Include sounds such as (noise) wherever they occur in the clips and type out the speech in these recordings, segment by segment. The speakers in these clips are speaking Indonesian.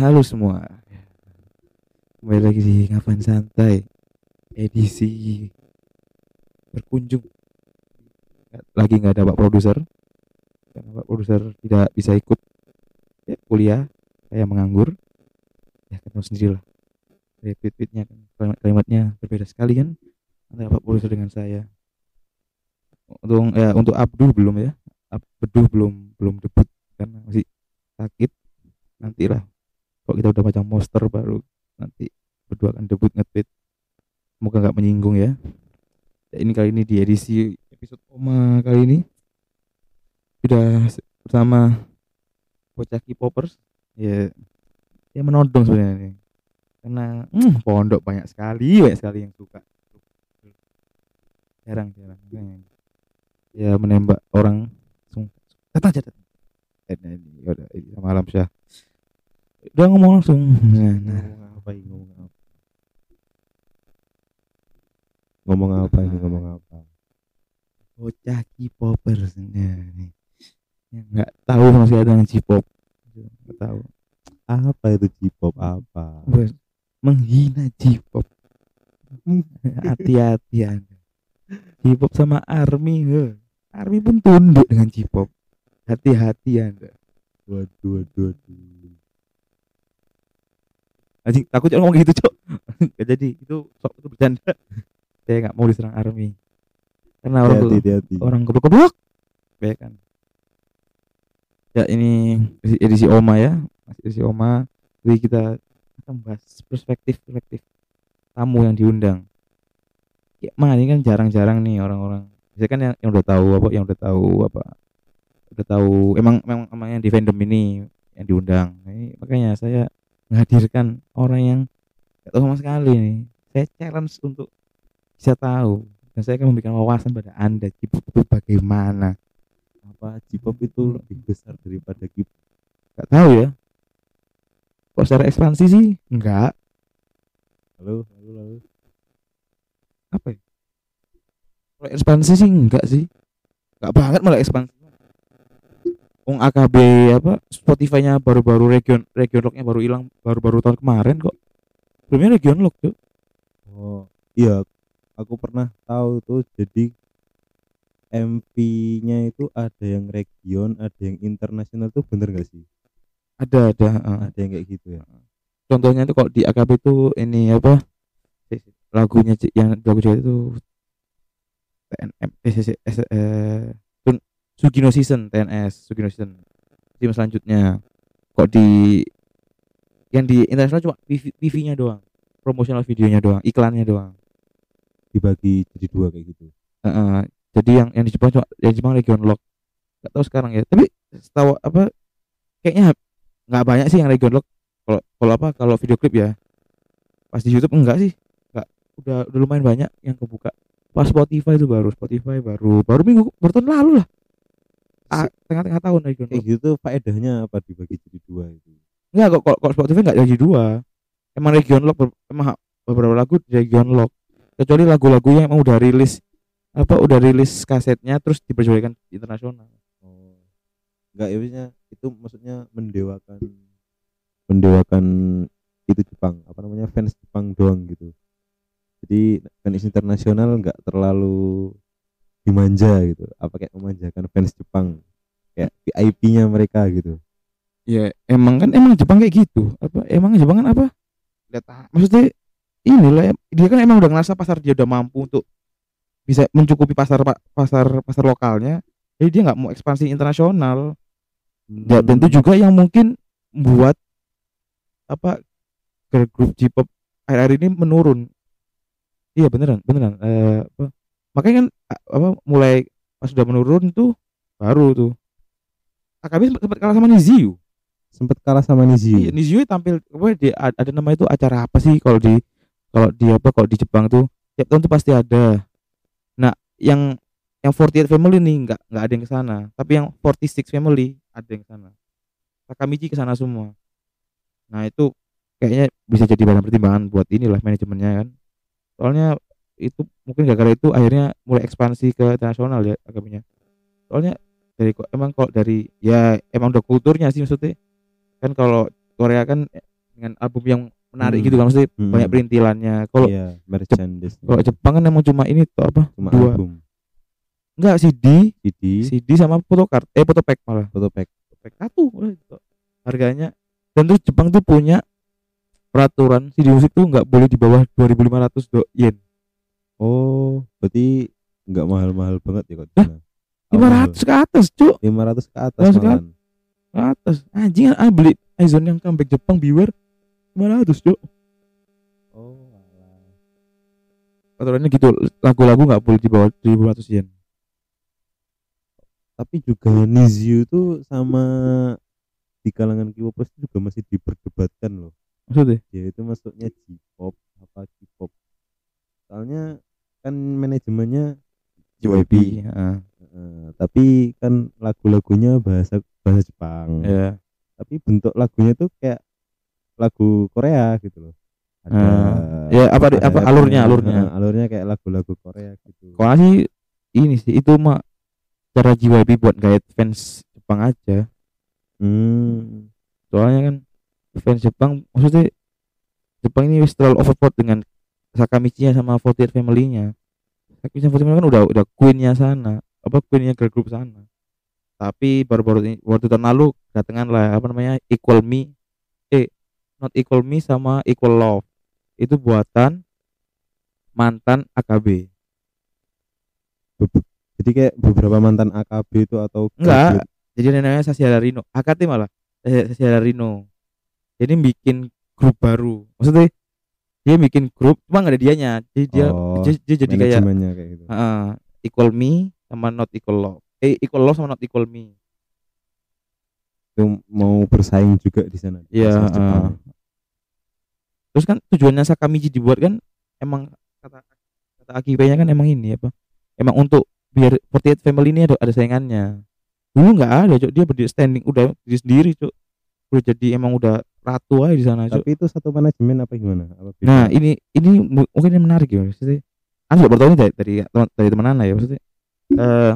halo semua. Kembali lagi di Ngapain Santai edisi berkunjung. Lagi nggak ada Pak Produser. Karena Pak Produser tidak bisa ikut ya, kuliah, saya menganggur. Ya ketemu sendiri lah. Tweet-tweetnya kan kalimat kalimatnya berbeda sekali kan antara Pak Produser dengan saya. Untuk ya untuk Abdul belum ya. Abdul belum belum debut karena masih sakit nantilah kalau kita udah macam monster baru nanti berdua akan debut nge-tweet semoga nggak menyinggung ya. ya ini kali ini di edisi episode Oma kali ini sudah bersama bocah K-popers ya ya menodong sebenarnya karena hmm, pondok banyak sekali banyak sekali yang suka jarang jarang ya menembak orang datang aja datang eh, malam syah udah ngomong langsung. Nah, nah. ngomong apa ini ngomong apa? Ngomong apa ini ngomong apa? Bocah K-popers. Nah, nih. Nggak tahu masih ada yang K-pop. Nggak tahu. Apa itu J-pop apa? Menghina J-pop hati-hati anda. J-pop sama ARMY he. ARMY pun tunduk dengan J-pop hati-hati anda. Waduh waduh waduh anjing takut ngomong gitu cok (laughs) gak jadi itu sok itu bercanda. (laughs) Saya nggak mau diserang ARMY. Karena orang hati hati hati orang goblok-goblok ya kan? Ya ini edisi, Oma ya. Masih edisi Oma. Jadi kita akan bahas perspektif perspektif tamu yang diundang. Ya mah ini kan jarang-jarang nih orang-orang. Biasanya kan yang, yang udah tahu apa yang udah tahu apa udah tahu emang emang emang yang di fandom ini yang diundang. Ini makanya saya menghadirkan orang yang gak tahu sama sekali nih. Saya challenge untuk bisa tahu. Dan saya akan memberikan wawasan pada anda J-pop itu bagaimana? Apa J-pop itu lebih besar daripada K-pop? Tahu ya. Kok secara ekspansi sih? Enggak halo halo halo. Apa ya? Kalau ekspansi sih enggak sih. Enggak banget malah ekspansi Wong AKB apa Spotify-nya baru-baru region region lock-nya baru hilang baru-baru tahun kemarin kok. Sebelumnya region lock tuh oh iya. Aku pernah tahu tuh jadi MV-nya itu ada yang region ada yang internasional tuh bener gak sih? Ada ada heeh. ada yang kayak gitu ya? Contohnya tuh kalau di AKB itu ini apa lagunya yang lagu itu TNM eh, eh, eh, eh, Tun- Sugino Season TNS Sugino Season. Tim selanjutnya. Kok di yang di internasional cuma PV-nya doang. Promotional videonya doang iklannya doang. Dibagi jadi dua kayak gitu. Heeh. jadi yang yang di Jepang cuma yang di Jepang region lock. Nggak tahu sekarang ya. Tapi setahu apa kayaknya nggak banyak sih yang region lock. Kalau kalau apa kalau video klip ya. Pas di YouTube enggak sih. Enggak udah udah lumayan banyak yang kebuka. Pas Spotify itu baru Spotify baru baru minggu baru tahun lalu lah. ah, tengah-tengah tahun region kayak lock gitu faedahnya apa dibagi jadi dua itu. Enggak kok kalau, kalau Spotify enggak jadi dua? Emang region lock emang beberapa lagu di region lock. Kecuali lagu-lagunya emang udah rilis apa udah rilis kasetnya terus diperjualkan di internasional. Oh. Enggak ya itu maksudnya mendewakan mendewakan itu Jepang apa namanya fans Jepang doang gitu. Jadi fans internasional enggak terlalu dimanja gitu. Apa kayak memanjakan fans Jepang. Kayak VIP-nya mereka gitu. Ya emang kan emang Jepang kayak gitu. Apa emang Jepang kan apa? Lihat, maksudnya inilah dia kan emang udah ngerasa pasar dia udah mampu untuk bisa mencukupi pasar pa- pasar pasar lokalnya. Jadi dia nggak mau ekspansi internasional. Ya, dan itu juga yang mungkin membuat apa group J-pop akhir-akhir ini menurun. Iya beneran, beneran. Eh, apa, makanya kan apa mulai pas sudah menurun tuh baru tuh. AKB sempat, sempat kalah sama Niziu. sempat kalah sama Iya, Nizi Niziu tampil apa di ada nama itu acara apa sih kalau di kalau di apa kalau di Jepang tuh tiap tahun tuh pasti ada. Nah, yang yang 48 family nih nggak nggak ada yang ke sana, tapi yang 46 family ada yang ke sana. Takamichi ke sana semua. Nah, itu kayaknya bisa jadi bahan pertimbangan buat inilah manajemennya kan. Soalnya itu mungkin gara-gara itu akhirnya mulai ekspansi ke internasional ya agamanya. Soalnya dari kok emang kalau dari ya emang udah kulturnya sih maksudnya. Kan kalau Korea kan dengan album yang menarik Hmm. gitu kan maksudnya Hmm. banyak perintilannya. Kalau iya merchandise kalau Jepang kan emang cuma ini tuh apa? Cuma dua. album. Enggak CD CD CD sama photocard eh photopack malah. Fotopack photocard satu udah itu. harganya. Dan terus Jepang tuh punya peraturan CD musik tuh nggak boleh di bawah 2500 do yen oh berarti nggak mahal-mahal banget ya kok di? Oh, 500 ke atas cuk. 500 ke atas 500 ke malahan. ke atas. Anjing ah beli Aizon yang comeback Jepang Beware. 500 cuk. Oh alah. peraturannya gitu lagu-lagu nggak boleh di bawah 1500 yen. Tapi juga Nizio tuh sama di kalangan K-popers itu juga masih diperdebatkan loh. Maksudnya? Ya itu masuknya J-pop apa K-pop. Soalnya kan manajemennya JYP heeh. Eh, tapi kan lagu-lagunya bahasa bahasa Jepang. Ya tapi bentuk lagunya tuh kayak lagu Korea gitu loh. Ada ya apa ada apa alurnya alurnya? Eh, alurnya kayak lagu-lagu Korea gitu. Kalau sih ini sih itu mah cara JYP buat guide fans Jepang aja. Hmm. Soalnya kan fans Jepang maksudnya Jepang ini wis terlalu overpowered dengan Sakamichi-nya sama 48 family-nya. Sakamichi sama 48 family kan udah udah queen-nya sana apa queen-nya girl group sana. Tapi baru-baru ini waktu tahun lalu datangan lah apa namanya Equal Me eh Not Equal Me sama Equal Love. Itu buatan mantan AKB jadi kayak beberapa mantan AKB itu atau Enggak. jadi namanya Sasiara Rino AKT malah eh, Sasiara Rino jadi bikin grup baru. Maksudnya dia bikin grup cuma nggak ada dianya. Jadi dia Oh, dia, dia jadi kayak kayak gitu. Heeh, equal me sama not equal love eh equal love sama not equal me. Itu mau bersaing juga di sana Iya, Jepang. heeh. terus kan tujuannya Sakamichi dibuat kan emang kata kata Akibe-nya kan emang ini apa emang untuk biar 48 family ini ada ada saingannya. Dulu nggak ada cok. Dia berdiri standing udah diri sendiri cok. Udah jadi emang udah ratu aja di sana tapi itu satu manajemen apa gimana apa beda? Nah ini ini mu- mungkin yang menarik ya maksudnya. Anda baru tahu ini dari dari teman dari teman Anda ya maksudnya. Eh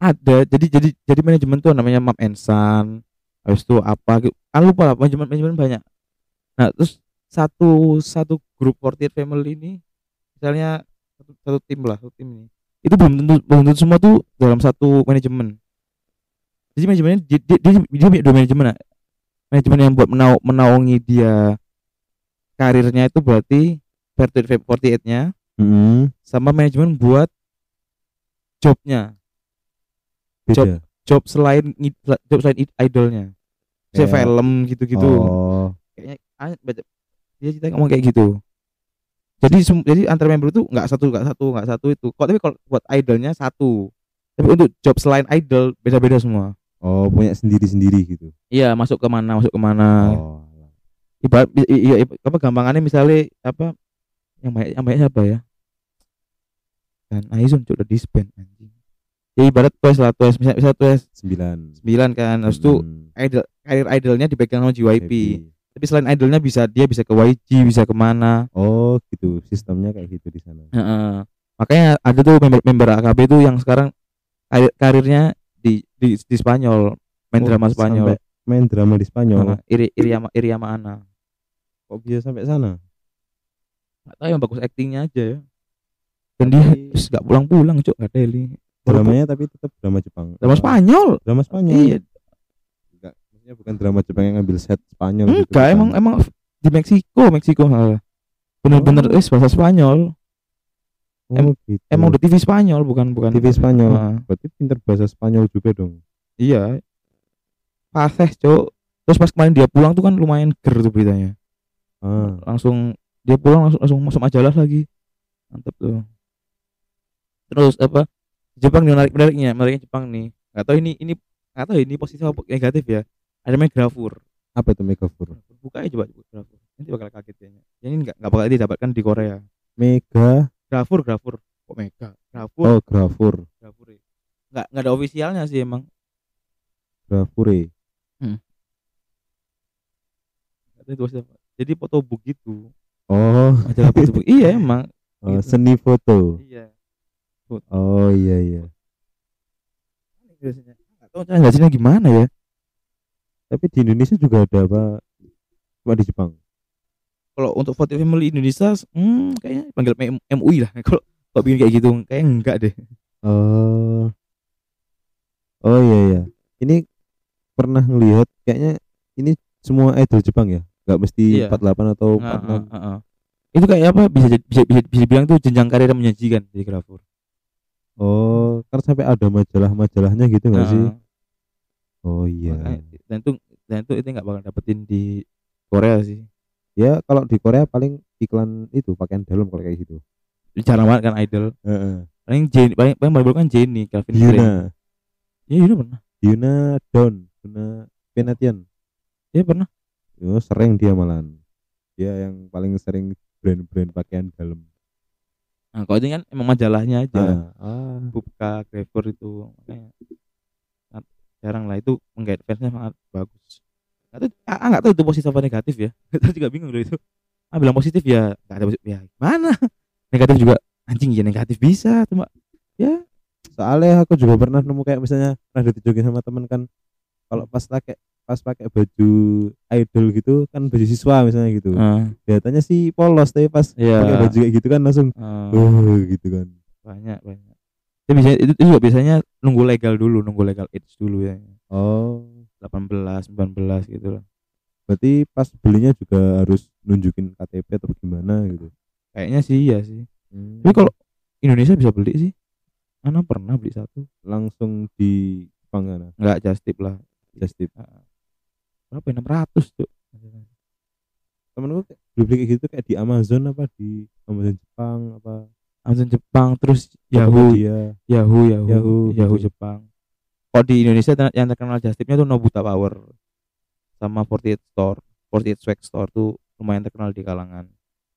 ada jadi jadi jadi manajemen tuh namanya Map and Son. Habis itu apa gitu. Ah lupa lah manajemen manajemen banyak. Nah terus satu satu grup 48 family ini misalnya satu, satu tim lah satu tim ini itu belum tentu belum tentu semua tuh dalam satu manajemen. Jadi manajemennya dia, dia, dia, dia punya dua manajemen nah. Manajemen yang buat menau, menaungi dia karirnya itu berarti 48 nya Mm-mm. sama manajemen buat jobnya. Beda. Job selain job selain id- idolnya. Kayak- film gitu-gitu. Oh. Kayaknya ah, baca dia cerita ngomong kayak gitu. Jadi jadi antar member itu nggak satu nggak satu nggak satu itu. Kok tapi kalau buat idolnya satu. Tapi untuk job selain idol beda-beda semua oh punya sendiri-sendiri gitu? Iya masuk ke mana masuk ke mana. Oh ibarat iya apa gampangannya misalnya apa yang banyak yang banyak siapa ya? Dan Aizon udah disband anjing. Ya ibarat Twice lah Twice misal, misal Twice sembilan. 9 kan harus tuh Hmm, idol karir idolnya dipegang sama JYP happy. tapi selain idolnya bisa dia bisa ke YG bisa ke mana oh gitu. Sistemnya kayak gitu di sana. Heeh. makanya ada tuh member member AKB tuh yang sekarang karir, karirnya di, di di Spanyol main Oh, drama Spanyol. main drama di Spanyol. Heeh, Iri Iriama Iriama Ana. Kok bisa sampai sana? Nggak tahu yang bagus aktingnya aja ya. Dan dia Tapi- terus nggak pulang-pulang cuk nggak teli dramanya tapi tetap drama Jepang. Drama Spanyol? Drama Spanyol. Iya. Enggak maksudnya bukan drama Jepang yang ngambil set Spanyol gitu enggak bukan. emang emang di Meksiko Meksiko malah bener-bener Oh. eh bahasa Spanyol oh, gitu. emang udah TV Spanyol bukan bukan TV Spanyol. Heeh. berarti pinter bahasa Spanyol juga dong. Iya. Pases cuk. Terus pas kemarin dia pulang tuh kan lumayan ger tuh beritanya. Ah. Langsung dia pulang langsung langsung masuk majalah lagi. Mantep tuh. Terus apa Jepang nih menarik menariknya menariknya Jepang nih. Nggak tahu ini ini nggak tahu ini positif apa negatif ya. Ada grafur apa itu Megafur buka aja coba grafur nanti bakal kaget kayaknya. Ini nggak nggak bakal didapatkan di Korea. Mega grafur grafur. Kok mega grafur. Oh Grafur. Grafur ya. nggak nggak ada ofisialnya sih emang. Positif apa. jadi fotobook gitu. Oh. Majalah fotobook iya (laughs) emang. Oh, Gitu. seni foto. Iya. Oh iya iya. Biasanya. Nggak tahu cara gimana ya. Tapi di Indonesia juga ada apa cuma di Jepang kalau untuk Vote Family Indonesia hmm, kayaknya panggil MUI lah. Kalau kalau bikin kayak gitu kayak enggak deh. Oh. Oh iya iya. Ini pernah ngelihat kayaknya ini semua idol Jepang ya? Nggak mesti Iya. 48 atau Nah, 46 ah, ah, ah. itu kayak apa bisa bisa bisa, bisa dibilang tuh jenjang karir yang menjanjikan jadi grafur oh kan sampai ada majalah-majalahnya gitu nggak Nah, sih oh iya. Dan itu dan itu itu nggak bakal dapetin di Korea sih ya kalau di Korea paling iklan itu pakaian dalam kalau kayak gitu. Jarang banget kan idol. Heeh. paling Jenny paling paling baru kan Jenny Calvin Klein. Yuna ya Yuna pernah. Yuna Dawn Yuna Penatian ya pernah. Oh, sering dia malahan. Dia yang paling sering brand-brand pakaian dalam. nah kalau itu kan emang majalahnya aja. Ah, ah. Bubka Graver itu makanya. Jarang lah itu menggait fansnya sangat bagus nggak tahu ah, nggak tahu itu positif apa negatif ya. (laughs) Kita juga bingung loh itu. Ah bilang positif ya nggak ada positif ya mana (laughs) negatif juga anjing ya negatif bisa cuma ya. Soalnya aku juga pernah nemu kayak misalnya pernah ditunjukin sama temen kan kalau pas pakai pas pakai baju idol gitu kan baju siswa misalnya gitu. Kelihatannya sih polos tapi pas Iya. pakai baju kayak gitu kan langsung ah, oh gitu kan. banyak banyak. Itu biasanya itu, itu juga biasanya nunggu legal dulu nunggu legal age dulu ya. Oh, 18 19 gitu lah berarti pas belinya juga harus nunjukin KTP atau gimana gitu. kayaknya sih iya sih. Hmm. tapi kalau Indonesia bisa beli sih. Ana pernah beli satu. Langsung di Jepang sana, nggak just tip lah. Just tip. berapa ya? 600 tuh Temenku kayak beli beli kayak gitu kayak di Amazon apa di Amazon Jepang apa? Amazon Jepang terus Yahoo. Dia Yahoo Yahoo. Yahoo, Yahoo, gitu. Jepang kalau di Indonesia yang terkenal just tipnya tuh Nobuta Power. Sama 48 Store. 48 Swag Store tuh lumayan terkenal di kalangan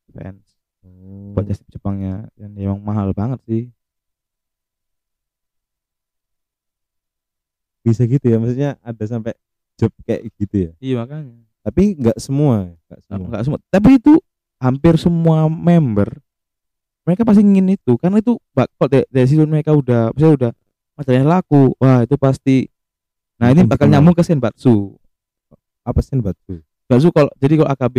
fans. Oh. buat just tip Jepangnya. Dan emang mahal banget sih. Bisa gitu ya maksudnya ada sampai job kayak gitu ya? Iya makanya. Tapi nggak semua nggak semua. nggak semua. Tapi itu hampir semua member mereka pasti ingin itu. Karena itu bak kok dari, dari situ mereka udah misalnya udah masalahnya laku. Wah itu pasti. Nah ini bakal nyambung ke Senbatsu apa Senbatsu kalau jadi kalau AKB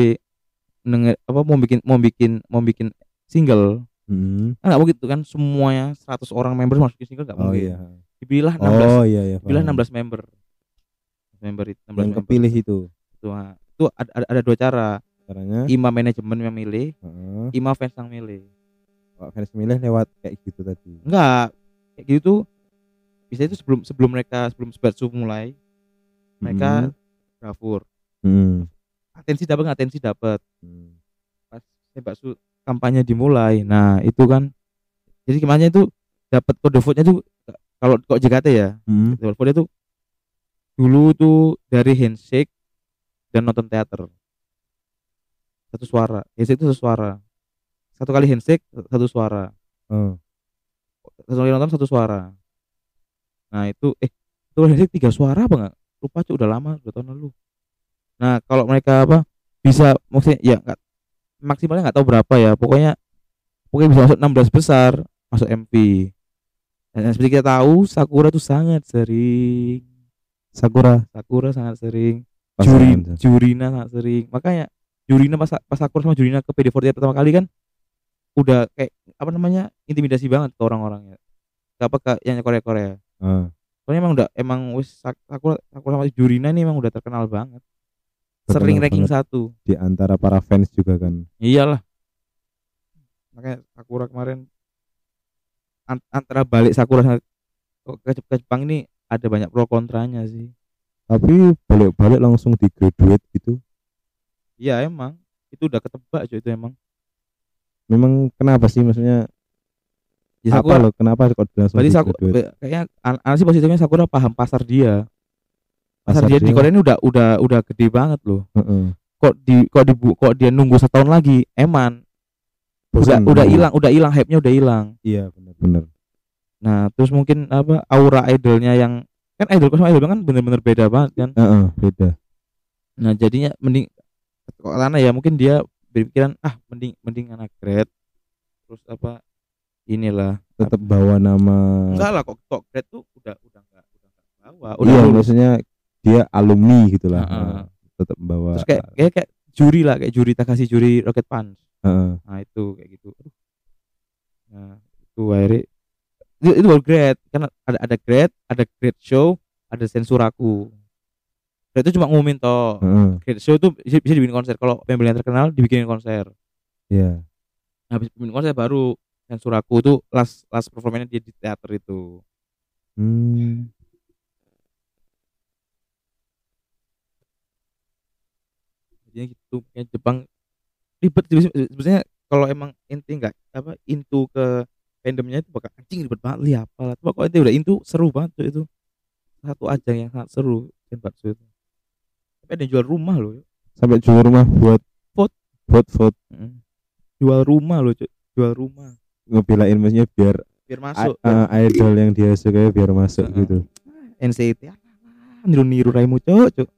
denger, apa mau bikin mau bikin mau bikin single hmm. kan nggak mungkin kan semuanya 100 orang member masukin single nggak oh mungkin. iya. Dipilih 16 oh iya iya dipilih paham. 16 member. Member itu 16 yang member. kepilih itu? Itu, nah, itu ada, ada, ada dua cara. Caranya? Ima manajemen yang milih Heeh. ima fans yang milih. Kalau fans milih lewat kayak gitu tadi? Enggak. Kayak gitu bisa itu sebelum sebelum mereka sebelum Sebatsu mulai mereka gravur. Hmm. Atensi dapat atensi dapat. Hmm. Pas Sebatsu kampanye dimulai. Nah, itu kan jadi kemarin itu dapat kode vote-nya tuh kalau kok JKT ya, Hmm. kode vote itu dulu tuh dari handshake dan nonton teater. Satu suara. Handshake itu satu suara. Satu kali handshake satu suara. Oh. satu kali nonton satu suara nah itu eh itu handshake tiga suara apa nggak? Lupa cuy udah lama dua tahun lalu. Nah kalau mereka apa bisa maksudnya ya nggak maksimalnya nggak tahu berapa ya pokoknya pokoknya bisa masuk 16 besar masuk MP dan seperti kita tahu Sakura tuh sangat sering Sakura Sakura sangat sering Juri. Jurina sangat sering. Makanya Jurina pas pas Sakura sama Jurina ke PD48 pertama kali kan udah kayak apa namanya intimidasi banget ke orang-orangnya. Ke apa ke yang Korea Korea Ah, soalnya emang udah emang wis Sakura Sakura sama Jurina ini emang udah terkenal banget. Terkenal sering ranking banget. satu. Di antara para fans juga kan. Iyalah. Makanya Sakura kemarin an- antara balik Sakura ke, ke Jepang ini ada banyak pro kontranya sih. Tapi balik-balik langsung di graduate gitu. Iya emang. Itu udah ketebak cuy itu emang. Memang kenapa sih? Maksudnya ya, apa loh kenapa kok langsung Berarti di Sakura, kayaknya an an sih positifnya Sakura paham pasar dia. Pasar, Pasar dia, di dia. Korea ini udah udah udah gede banget loh. Heeh. Kok di kok di kok dia nunggu setahun lagi, eman. Udah Bosan udah nunggu. hilang, udah hilang hype-nya udah hilang. iya benar-benar Nah, terus mungkin apa aura idolnya yang kan idol sama idol kan bener-bener beda banget kan. Heeh, beda Nah, jadinya mending kok karena ya mungkin dia berpikiran ah mending mending anak grad terus apa inilah tetap bawa nama. Enggak lah kok kok grad tuh udah udah enggak udah enggak bawa udah iya lulus. maksudnya dia alumni gitu lah. Heeh. Nah, tetap bawa terus kayak kayak, kayak juri lah kayak juri Takashi juri Rocket Punch. Heeh. nah itu kayak gitu. Nah itu akhirnya itu, itu baru grade karena ada ada grade ada grade show ada sensuraku. Grade itu cuma ngumumin toh. Heeh. grade show itu bisa, bisa dibikin konser. Kalau pembeli yang terkenal dibikinin konser. Iya. habis bikin konser baru sensuraku itu last last performanya dia di teater itu Hmm. jadinya gitu kayak Jepang ribet sebenarnya kalau emang inti nggak apa into ke fandomnya itu bakal anjing ribet banget li apalah tapi kalau inti udah into seru banget tuh itu satu ajang yang sangat seru Senbatsu itu tapi ada yang jual rumah loh. Sampai jual rumah buat Vote. Vote vote Mm. jual rumah loh jual rumah ngebelain maksudnya biar biar masuk uh, idol yang dia suka biar masuk Heeh. gitu. NCT ah, niru-niru Raimu cok cok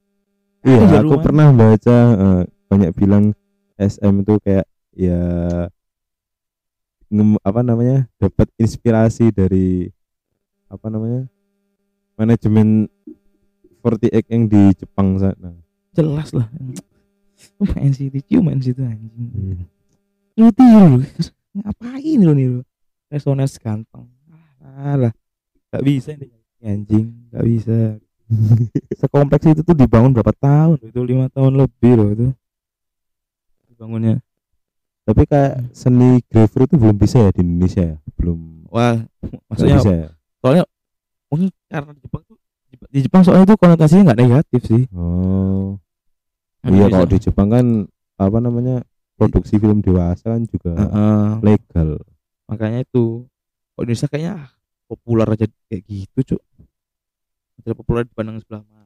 Iya, aku rumah. pernah baca uh, banyak bilang SM itu kayak ya ngem, apa namanya dapat inspirasi dari apa namanya manajemen 48 yang di Jepang sana. jelas lah NCT cium NCT anjing Hmm. Ngapain lu niru? Resonance ganteng. Alah gak bisa ini anjing gak bisa. Sekompleks itu tuh dibangun berapa tahun? Itu lima tahun lebih loh itu. Dibangunnya. Tapi kayak seni graver itu belum bisa ya di Indonesia ya? Belum. Wah nggak maksudnya bisa ya? soalnya mungkin karena di Jepang tuh di Jepang soalnya itu konotasinya nggak negatif sih. Oh. Iya kalau di Jepang kan apa namanya produksi film dewasa kan juga Heeh. legal. makanya itu kalau Indonesia kayaknya populer aja kayak gitu cuk tidak populer dipandang sebelah mata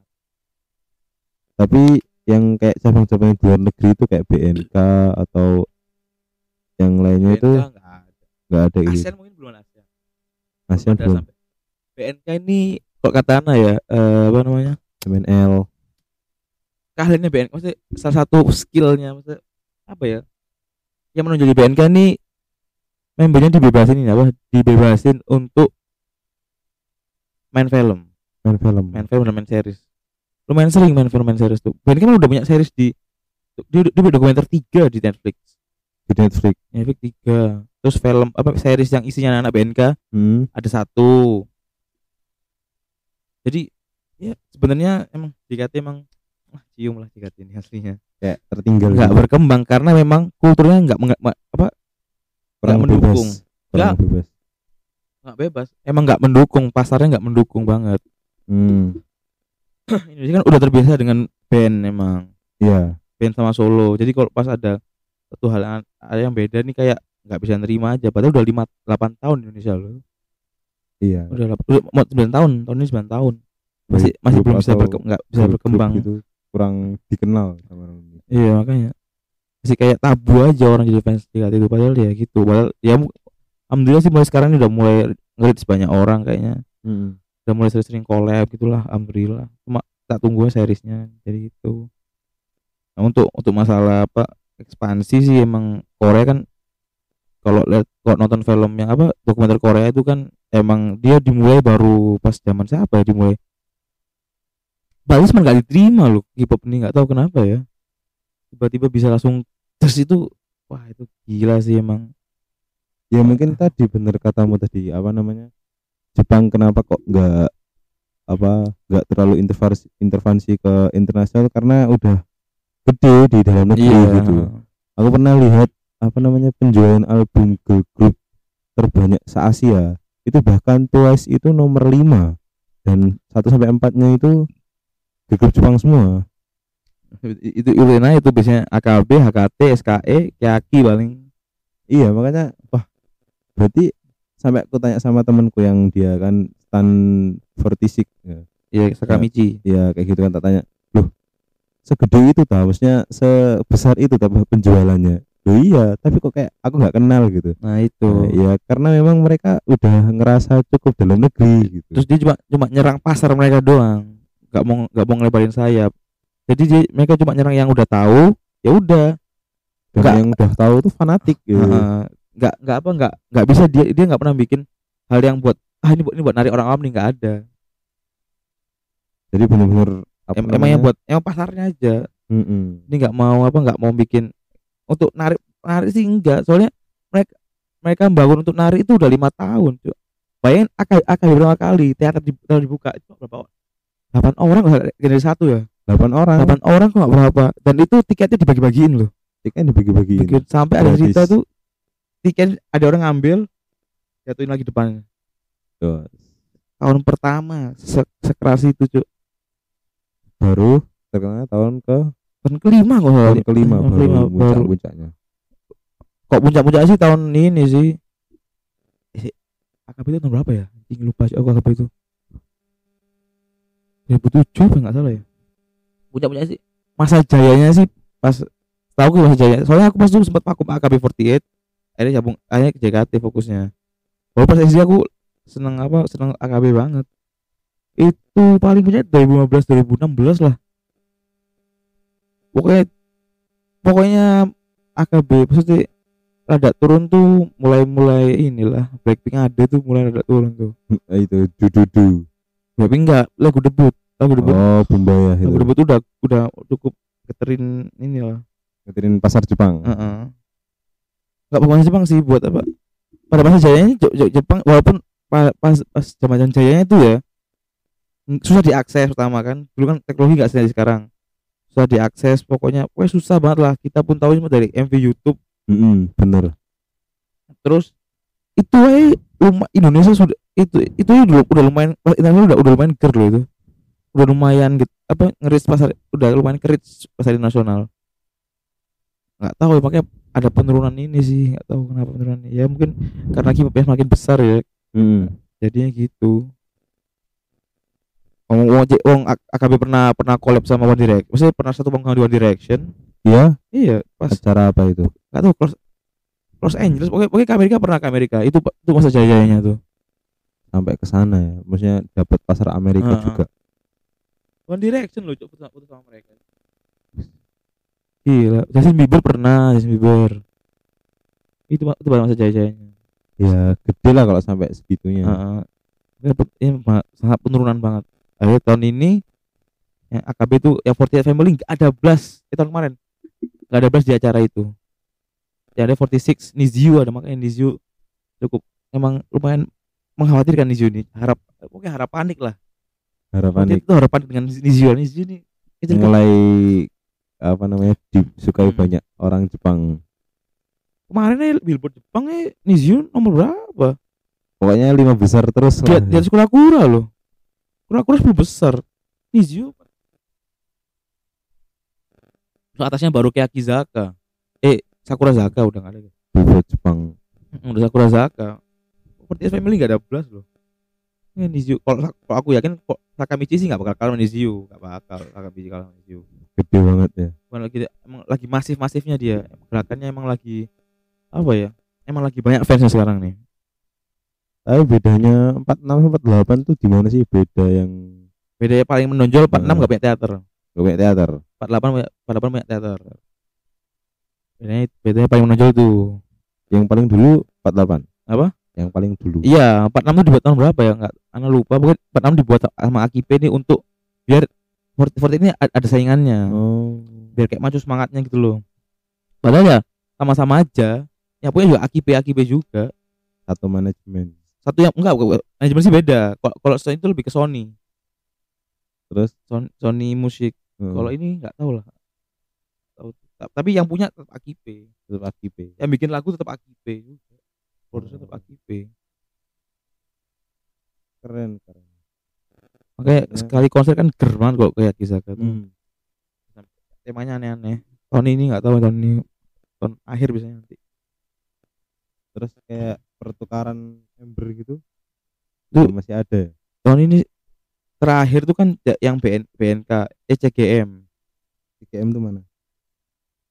Tapi yang kayak cabang-cabang di luar negeri itu kayak BNK atau yang lainnya itu BNK nggak ada nggak ada gitu. ASEAN mungkin belum ada ASEAN ASEAN belum. sampai BNK ini kok kata Ana ya eh, apa namanya MNL. keahliannya BNK maksudnya salah satu skillnya maksudnya apa ya yang menonjol di BNK ini membernya dibebasin ini apa? Dibebasin untuk main film. Main film. main film dan main series. Lumayan sering main film main series tuh. BNK kan udah banyak series di dia, dia punya dokumenter tiga di Netflix. Di Netflix. Netflix tiga. Terus film apa series yang isinya anak BNK Hmm. ada satu. Jadi ya sebenarnya emang JKT emang wah cium lah ini aslinya Kayak tertinggal. nggak gitu. berkembang karena memang kulturnya nggak apa nggak mendukung. Kurang bebas. nggak bebas emang nggak mendukung pasarnya nggak mendukung banget Hmm. (clears throat) Indonesia kan udah terbiasa dengan band emang Iya. band sama solo jadi kalau pas ada satu hal yang, ada yang beda nih kayak nggak bisa nerima aja padahal udah lima delapan tahun di Indonesia loh Iya. udah mau sembilan tahun tahun ini sembilan tahun masih masih belum bisa berkembang nggak bisa berkembang gitu kurang dikenal sama orang Indonesia. Iya makanya. Masih kayak tabu aja orang jadi fans JKT itu padahal ya gitu. Padahal ya alhamdulillah sih mulai sekarang ini udah mulai ngerit banyak orang kayaknya. Hmm. udah mulai sering-sering collab gitulah alhamdulillah. Cuma tak tunggu seriesnya jadi itu nah, untuk untuk masalah apa ekspansi sih emang Korea kan kalau lihat kalau nonton film yang apa dokumenter Korea itu kan emang dia dimulai baru pas zaman siapa ya dimulai Bali cuma nggak diterima loh K-pop ini nggak tahu kenapa ya. Tiba-tiba bisa langsung terus itu wah itu gila sih emang. Ya mungkin tadi bener katamu tadi apa namanya Jepang kenapa kok nggak apa nggak terlalu intervensi intervensi ke internasional? Karena udah gede di dalam negeri gitu. Aku pernah lihat apa namanya penjualan album girl group terbanyak se Asia itu bahkan Twice itu nomor 5 dan 1 sampai 4 nya itu girl group Jepang semua. itu itu nah itu biasanya AKB, HKT, SKE, Kyaki paling. Iya makanya wah berarti sampai aku tanya sama temanku yang dia kan stan 46 ya, ya Sakamichi. Ya kayak gitu kan tak tanya loh segede itu tau maksudnya sebesar itu tapi penjualannya? Loh iya tapi kok kayak aku nggak kenal gitu. Nah itu. Nah, ya karena memang mereka udah ngerasa cukup dalam negeri gitu. Terus dia cuma cuma nyerang pasar mereka doang nggak mau nggak mau ngelebarin sayap jadi dia, mereka cuma nyerang yang udah tahu ya udah nggak- yang udah tahu tuh fanatik gitu nggak nggak apa nggak nggak bisa dia dia nggak pernah bikin hal yang buat ah ini buat ini buat narik orang awam nih nggak ada jadi benar-benar Em- emang yang buat emang pasarnya aja Mm-mm. ini nggak mau apa nggak mau bikin untuk narik narik sih enggak soalnya mereka mereka bangun untuk narik itu udah lima tahun cuy bayangin akan akan berapa kali teater di- teater dibuka itu berapa delapan orang nggak dari satu ya? Delapan orang. Delapan orang kok nggak berapa? Dan itu tiketnya dibagi-bagiin loh. Tiketnya dibagi-bagiin. Tiket- sampai ada Gratis. cerita tuh tiket ada orang ngambil jatuhin lagi depannya. Tuh. tahun pertama se sekeras itu cuy baru terkenal tahun ke? Tahun kelima kok tahun kelima Tahun baru kelima, baru. puncak-puncaknya kok puncak-puncak sih tahun ini sih? Eh, AKB itu tahun berapa ya? Anjing lupa sih aku AKB itu 2007 apa nggak salah ya? Puncak-puncak sih. Masa jayanya sih pas tahu gue masa jaya soalnya aku pas dulu sempat vakum AKB 48 akhirnya gabung akhirnya ke JKT fokusnya. Walaupun pas SD aku seneng apa seneng AKB banget. Itu paling punya 2015 2016 lah. Pokoknya pokoknya AKB maksudnya rada turun tuh mulai mulai inilah Blackpink ada tuh mulai rada turun tuh. Itu dududu. Blackpink enggak lagu debut lagu debut oh bumbaya lagu itu debut tuh udah udah cukup keterin inilah. Ngeterin pasar Jepang. Heeh. nggak bukan Jepang sih buat apa? Pada masa jayanya Jepang walaupun pa- pas pas zaman jayanya itu ya mm, susah diakses pertama kan. Dulu kan teknologi nggak seperti sekarang. Susah diakses pokoknya pokoknya susah banget lah. Kita pun tahu cuma dari MV YouTube. Mm-mm, bener. Terus itu eh Indonesia sudah itu itu udah, udah lumayan Indonesia udah udah lumayan ger loh itu udah lumayan gitu. Apa ngeris pasar udah lumayan keris pasar nasional nggak tahu ya makanya ada penurunan ini sih nggak tahu kenapa penurunan ya mungkin karena K-popnya semakin besar ya. Mm-mm. jadinya gitu. Wong wong wong AKB pernah pernah collab sama One Direction maksudnya pernah satu panggung di One Direction? Iya. Iya pas acara apa itu? Nggak tahu Los Los Angeles. Pokoknya, pokoknya ke Amerika pernah ke Amerika. Itu itu masa jayanya tuh. Sampai ke sana ya. Maksudnya dapat pasar Amerika Heeh. juga One Direction loh, putus putus sama mereka. Gila, Justin Bieber pernah, Justin Bieber. Itu itu pada masa jaya-jayanya. ya gede lah kalau sampai segitunya. Ini ini ma- sangat penurunan banget. Akhirnya tahun ini yang AKB itu yang 48 Family nggak ada blast itu tahun kemarin. Nggak ada blast di acara itu. Ya ada 46 Niziu ada makanya Niziu cukup emang lumayan mengkhawatirkan Niziu ini. Harap pokoknya harap panik lah. Harapan Itu harap panik dengan Niziu. Niziu ini itu mulai apa namanya disukai Hmm. banyak orang Jepang kemarin nih billboard Jepang nih Niziu nomor berapa? pokoknya lima besar terus Di, lah di atas kura-kura loh. Kura-kura 10 besar. Niziu. Terus atasnya baru kayak Akizaka. Eh, Sakura Zaka udah nggak ada. billboard Jepang Udah Sakura Zaka. Seperti Family nggak ada belas loh. Ini Niziu. Kalau kalau aku yakin kok Sakamichi sih nggak bakal kalah Niziu, nggak bakal Sakamichi kalah Niziu. gede banget ya Bukan lagi emang lagi masif-masifnya dia. Gerakannya emang lagi apa ya? Emang lagi banyak fansnya sekarang nih. tapi bedanya 46 sama 48 tuh di mana sih beda yang Beda yang paling menonjol 46 Hmm. nggak punya teater. gak punya teater 48 punya 48 punya teater. Bedanya bedanya paling menonjol itu. yang paling dulu 48 Apa? Yang paling dulu Iya, 46 itu dibuat tahun berapa ya? Enggak, Ana lupa. Pokoknya 46 dibuat sama Akipe ini untuk biar 40 ini a- ada saingannya. oh Biar kayak maju semangatnya gitu loh. Padahal ya sama-sama aja. Yang punya juga Akipe Akipe juga. satu manajemen Satu yang enggak, enggak, manajemen sih beda. Kalau kalau Sony itu lebih ke Sony. terus Sony, Sony musik. hmm, Kalau ini enggak tahu lah. Tahu. Tapi yang punya tetap Akipe. tetap AKP Yang bikin lagu tetap Akipe juga. Produser tetap Akipe. keren keren Makanya Ya. sekali konser kan ger banget kok kayak Kisaka tuh. hmm. temanya aneh-aneh tahun ini nggak tahu tahun ini tahun akhir biasanya nanti terus kayak pertukaran member gitu Tuh. masih ada tahun ini terakhir tuh kan ya- yang BN, BNK eh CGM CGM tuh mana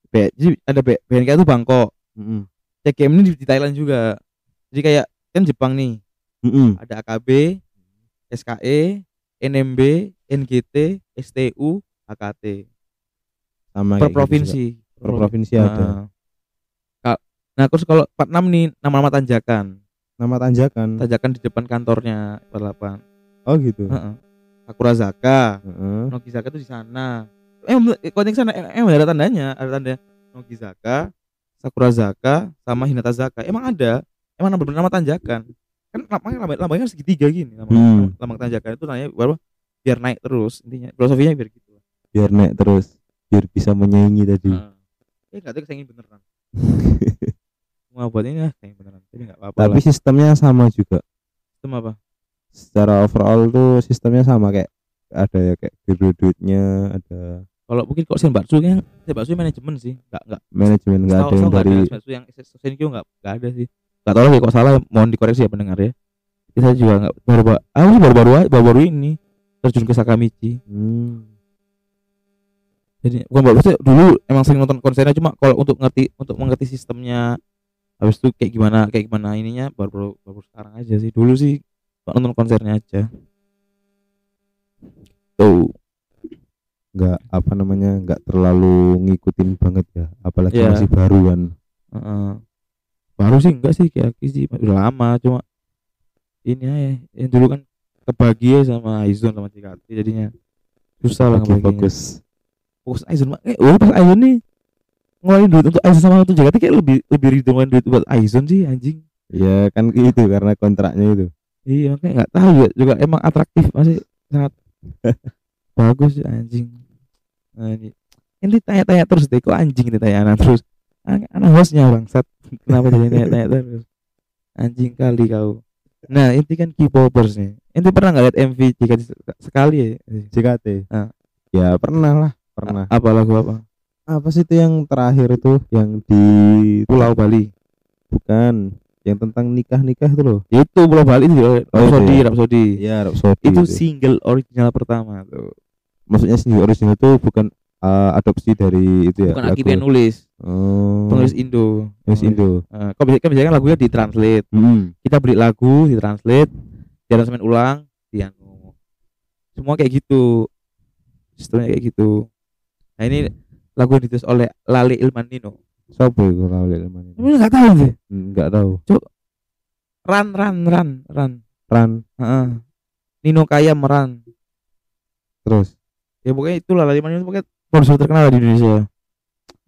B, jadi ada B, BNK itu Bangkok Mm-mm. CGM ini di, di Thailand juga jadi kayak kan Jepang nih. Mm-mm. ada AKB SKE NMB NGT STU AKT sama per gitu provinsi. juga. per provinsi ada. Nah, Ka- nah terus kalau 46 nih nama-nama tanjakan. Nama tanjakan. Tanjakan di depan kantornya 48 oh gitu. Heeh. Sakura Zaka. Heeh. Nogizaka tuh di sana. emang konteks sana em- emang ada tandanya ada tanda Nogizaka Sakurazaka sama Hinata Zaka. Emang ada emang nama bernama tanjakan. Kan lambangnya lambang, lambangnya segitiga gini lambang, Hmm. lambang tanjakan itu namanya baru biar naik terus intinya. Filosofinya biar gitu. Biar naik terus biar bisa menyaingi tadi. Nah. eh nggak tahu kesengin beneran. Mau buat ini ah kesengin beneran tapi nggak apa-apa tapi lah. sistemnya sama juga. Sistem apa? Secara overall tuh sistemnya sama kayak ada ya kayak biru duitnya ada kalau mungkin kok Senbatsu kan Senbatsu manajemen sih nggak nggak manajemen nggak ada yang dari Senbatsu yang Senkyu nggak nggak ada sih nggak tahu lagi kok salah mohon dikoreksi ya pendengar ya. Kita juga nggak baru baru sih baru baru baru baru ini terjun ke Sakamichi. Hmm, jadi bukan baru maksudnya dulu emang sering nonton konsernya cuma kalau untuk ngerti untuk mengerti sistemnya habis itu kayak gimana kayak gimana ininya baru baru, baru sekarang aja sih. Dulu sih cuma nonton konsernya aja. Tuh. Nggak apa namanya nggak terlalu ngikutin banget ya apalagi Iya. masih baru kan. Heeh. Baru sih enggak sih kayak sih udah lama cuma ini aja yang dulu kan kebagi ya sama Aizon sama CKT jadinya. Susah lah ngebaginya fokus. Fokus Aizon eh oh, pas Aizon nih ngeluarin duit untuk Aizon sama untuk JKT kayak lebih lebih ridho ngeluarin duit buat Aizon sih anjing. Ya kan itu karena kontraknya itu. Iya kayak nggak tahu juga, juga emang atraktif masih sangat (laughs) bagus sih anjing. Nah, ini ini tanya-tanya terus deh kok anjing ini tanya anak terus anak hostnya bangsat. (laughs) Kenapa jadi tanya-tanya terus? Anjing kali kau. Nah inti kan K-popers nih. Inti pernah nggak lihat MV jika sekali ya? JKT Ah. ya pernah lah pernah. Apa lagu apa? Apa sih itu yang terakhir itu? Yang di Pulau Bali. Bukan. Yang tentang nikah nikah itu loh. Itu Pulau Bali itu Oh, itu Rhapsody. Ya. Rhapsody iya. Arab Saudi itu single original pertama tuh. Maksudnya single original itu bukan uh, adopsi dari itu ya bukan Aki yang nulis oh. Penulis Indo. Nulis Indo. Eh, kok bisa kan biasanya kan lagunya ditranslate. Hmm. kita beli lagu ditranslate diaransemen ulang dianu semua kayak gitu. Sistemnya kayak gitu. Nah ini lagu yang ditulis oleh Lale Ilmanino. Siapa itu kalau lihat mana Kamu nggak tahu sih nggak tahu. Ran Ran Ran Ran. Ran. Heeh. Nino Kaya Meran terus? Ya pokoknya itu lah Lale Ilmanino pokoknya produser terkenal di Indonesia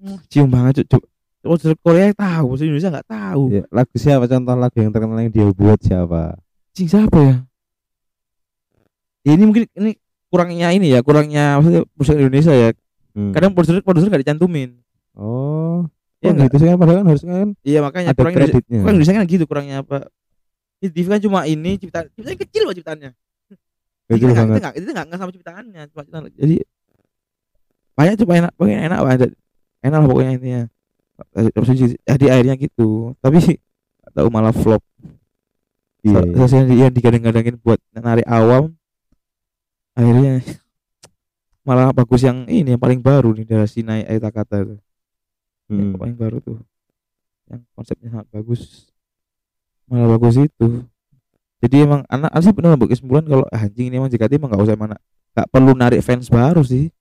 Hmm, cium banget cuk cuk produser Korea tahu produser Indonesia nggak tahu ya, lagu siapa contoh lagu yang terkenal yang dia buat siapa Cing siapa ya? Ya, ini mungkin ini kurangnya ini ya, kurangnya maksudnya produser Indonesia ya. Hmm. Kadang produser produser nggak dicantumin. oh Iya oh gitu sih kan padahal kan harusnya kan Iya makanya ada kurang kreditnya kurang Indonesia kan gitu kurangnya apa? Ini TV kan cuma ini ciptaan, ciptaan kecil loh ciptaannya. Kecil Kita banget. Kita itu nggak nggak sama ciptaannya, cuma ciptaan. Jadi banyak cuma enak, pokoknya enak banget. Enak lah pokoknya intinya. Jadi akhirnya gitu, tapi tahu malah flop. iya, Sa- iya. Sesuatu yang digadang-gadangin buat narik awam akhirnya malah bagus yang ini yang paling baru nih dari Sinai Aita kata itu yang Hmm. paling baru tuh yang konsepnya sangat bagus malah bagus itu jadi emang anak sih benar bagus kesimpulan kalau ah, anjing ini emang JKT emang nggak usah mana nggak perlu narik fans baru sih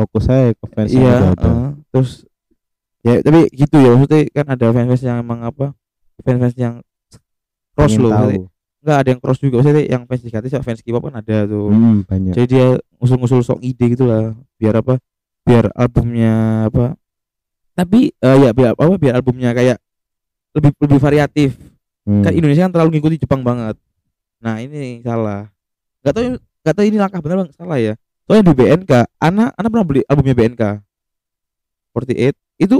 fokus saya ke fans iya eh, terus ya tapi gitu ya maksudnya kan ada fans-fans yang emang apa fans-fans yang cross Pengen loh tahu. maksudnya. nggak ada yang cross juga maksudnya yang fans JKT sama fans K-pop kan ada tuh. Hmm, banyak. Jadi dia ngusul-ngusul sok ide gitu lah biar apa biar albumnya apa. Tapi eh, ya biar apa biar albumnya kayak lebih lebih variatif. Hmm. kan Indonesia kan terlalu ngikuti Jepang banget. Nah ini salah. Nggak tahu nggak tahu ini langkah benar bang salah ya soalnya di BNK anak anak pernah beli albumnya BNK 48 itu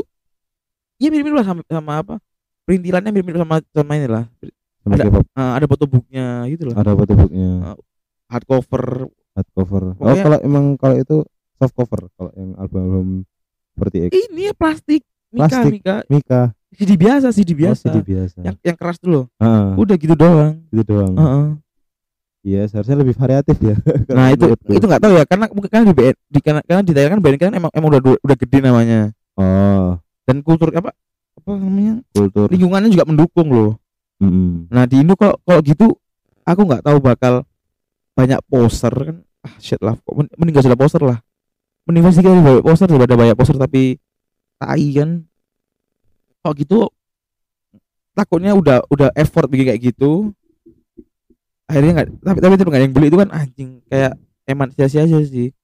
ya mirip-mirip lah sama, sama apa? Perintilannya mirip-mirip sama sama ini lah. Sama ada-. Eh, ada fotobooknya gitu loh ada fotobooknya hardcover hardcover oh Pokoknya- kalau emang kalau itu soft cover kalau yang album-album seperti X ini ya plastik. Mika Plastik. Mika. Mika. CD biasa CD oh, biasa. CD biasa. Yang yang keras dulu. Ah, udah gitu doang. Gitu doang. Heeh. Iya seharusnya lebih variatif ya. (laughs) Nah Kalau itu menurutku. itu nggak tahu ya karena karena di BN di karena, karena di Thailand kan BN kan emang emang udah udah gede namanya. Oh. Dan kultur apa apa namanya? Kultur. Lingkungannya juga mendukung loh. Mm-mm. nah di Indo kalau kalau gitu aku nggak tahu bakal banyak poster kan. Ah shit lah kok men- mending gak usah ada poster lah. Mending pasti kita banyak poster daripada banyak poster tapi tai kan. Kok gitu takutnya udah udah effort bikin kayak gitu akhirnya nggak tapi tapi itu nggak yang beli itu kan anjing kayak eman sia-sia aja sih.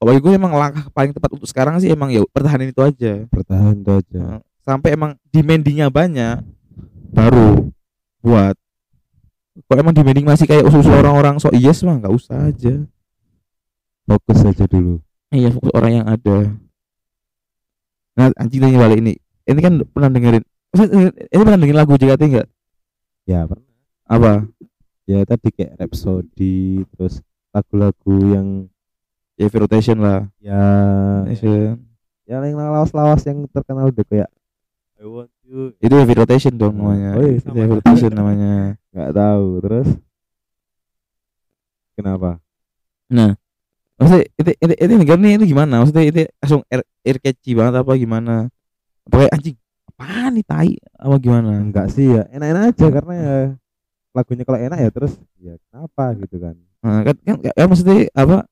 Kalau bagi gue emang langkah paling tepat untuk sekarang sih emang ya pertahanin itu aja. Bertahan itu aja. Sampai emang demandingnya banyak baru buat kalau emang demanding masih kayak usul orang-orang so yes mah nggak usah aja. Fokus aja dulu. Iya fokus orang yang ada. Nah anjing tanya balik ini. Ini kan pernah dengerin ini pernah dengerin lagu JKT nggak? Ya pernah. Apa ya tadi kayak Rhapsody terus lagu-lagu yang ya Rotation lah ya Iya. ya yang lawas-lawas yang terkenal udah kayak I want you itu Heavy Rotation dong namanya Oh iya, Itu. Heavy Rotation namanya (laughs) nggak tahu terus kenapa Nah, maksudnya itu itu itu negara nih itu gimana? Maksudnya itu langsung air, air catchy banget apa gimana? Apa kayak anjing? Apaan nih tai? Apa gimana? enggak sih ya enak-enak aja karena ya lagunya kalau enak ya terus ya kenapa gitu kan Nah, kan, kan, kan maksudnya apa?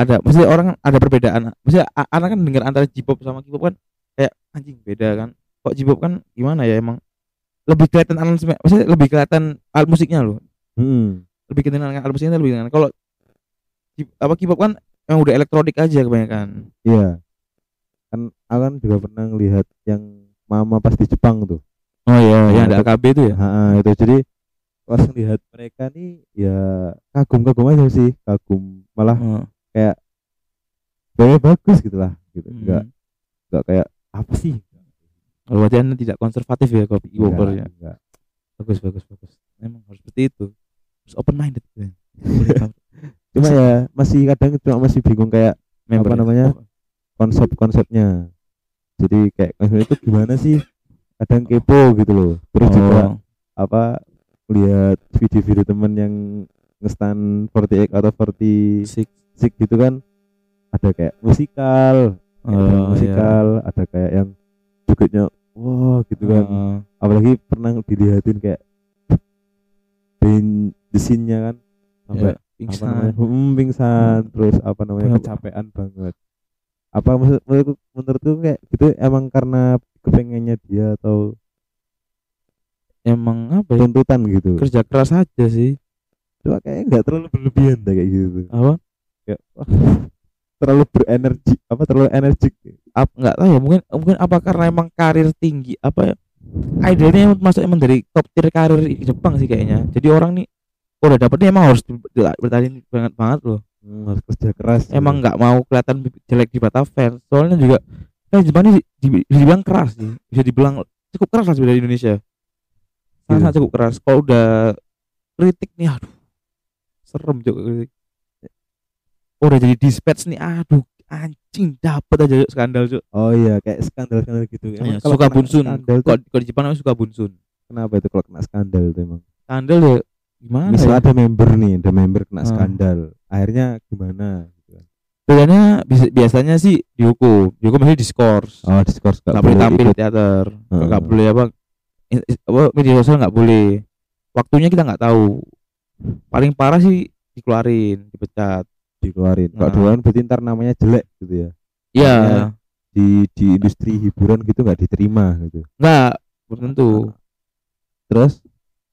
Ada maksudnya orang ada perbedaan. Maksudnya a- anak kan dengar antara J-pop sama K-pop kan kayak anjing beda kan. Kok J-pop kan gimana ya emang lebih kelihatan aransemen, maksudnya lebih kelihatan alat musiknya loh. hmm. Lebih kelihatan alat musiknya lebih kelihatan. Kalau apa K-pop kan emang udah elektronik aja kebanyakan. iya kan aku kan juga pernah ngelihat yang mama pas di Jepang tuh Oh iya, yang ada AKB itu ya. Ha, itu jadi pas lihat mereka nih ya kagum-kagum aja sih kagum malah Oh. gaya bagus gitu lah gitu enggak Hmm. enggak kayak apa sih Kalau anda tidak konservatif ya K-popper Enggak, ya. enggak. Bagus bagus bagus. Emang harus seperti itu. Harus open minded. Ya. (laughs) Cuma ya masih kadang cuma masih bingung kayak member Apa ya. namanya? Oh, konsep-konsepnya jadi kayak konsep itu gimana sih kadang kepo gitu loh terus juga Oh, apa lihat video-video temen yang ngestan 48 atau 46 six. gitu kan ada kayak musikal Oh, ada iya. musikal ada kayak yang jogetnya wah gitu kan Oh, apalagi pernah dilihatin kayak behind the scene-nya kan sampai ya, apa pingsan. hmm, pingsan terus apa namanya kecapean banget apa maksud menurutku menurutku kayak gitu emang karena kepengennya dia atau Emang apa ya? tuntutan gitu. Kerja keras aja sih. cuma kayaknya nggak terlalu berlebihan dah kayak gitu. Apa? wah, terlalu berenergi apa terlalu energik. Ap, nggak tahu ya mungkin mungkin apa karena emang karir tinggi apa ya emang masuk emang dari top tier karir di Jepang sih kayaknya. Jadi orang nih udah dapet nih emang harus bertanding banget banget loh. Hmm, harus kerja keras emang nggak mau kelihatan jelek di mata fans. Soalnya juga kan Jepang ini dibilang keras sih. Bisa dibilang cukup keras lah sebenarnya di Indonesia sangat, Iya. sangat cukup keras. Kalau udah kritik nih aduh. Serem juga kritik. Udah jadi dispatch nih aduh anjing dapet aja Cuk, skandal Cuk. oh iya kayak skandal skandal gitu. Iya, kalau suka bunsun. kalau di Jepang namanya suka bunsun. Kenapa itu kalau kena skandal tuh emang? Skandal ya gimana misal ya? ada member nih ada member kena Ah. skandal. Akhirnya gimana gitu kan. bedanya biasanya sih dihukum dihukum masih diskors oh diskors nggak boleh tampil di teater. Nggak Heeh. boleh apa i- i- apa media sosial nggak boleh. Waktunya kita nggak tahu. Paling parah sih dikeluarin dipecat. Dikeluarin. Kalau Nah. dikeluarin berarti ntar namanya jelek gitu ya. Iya. Di di industri hiburan gitu nggak diterima gitu. Nggak belum tentu. Terus?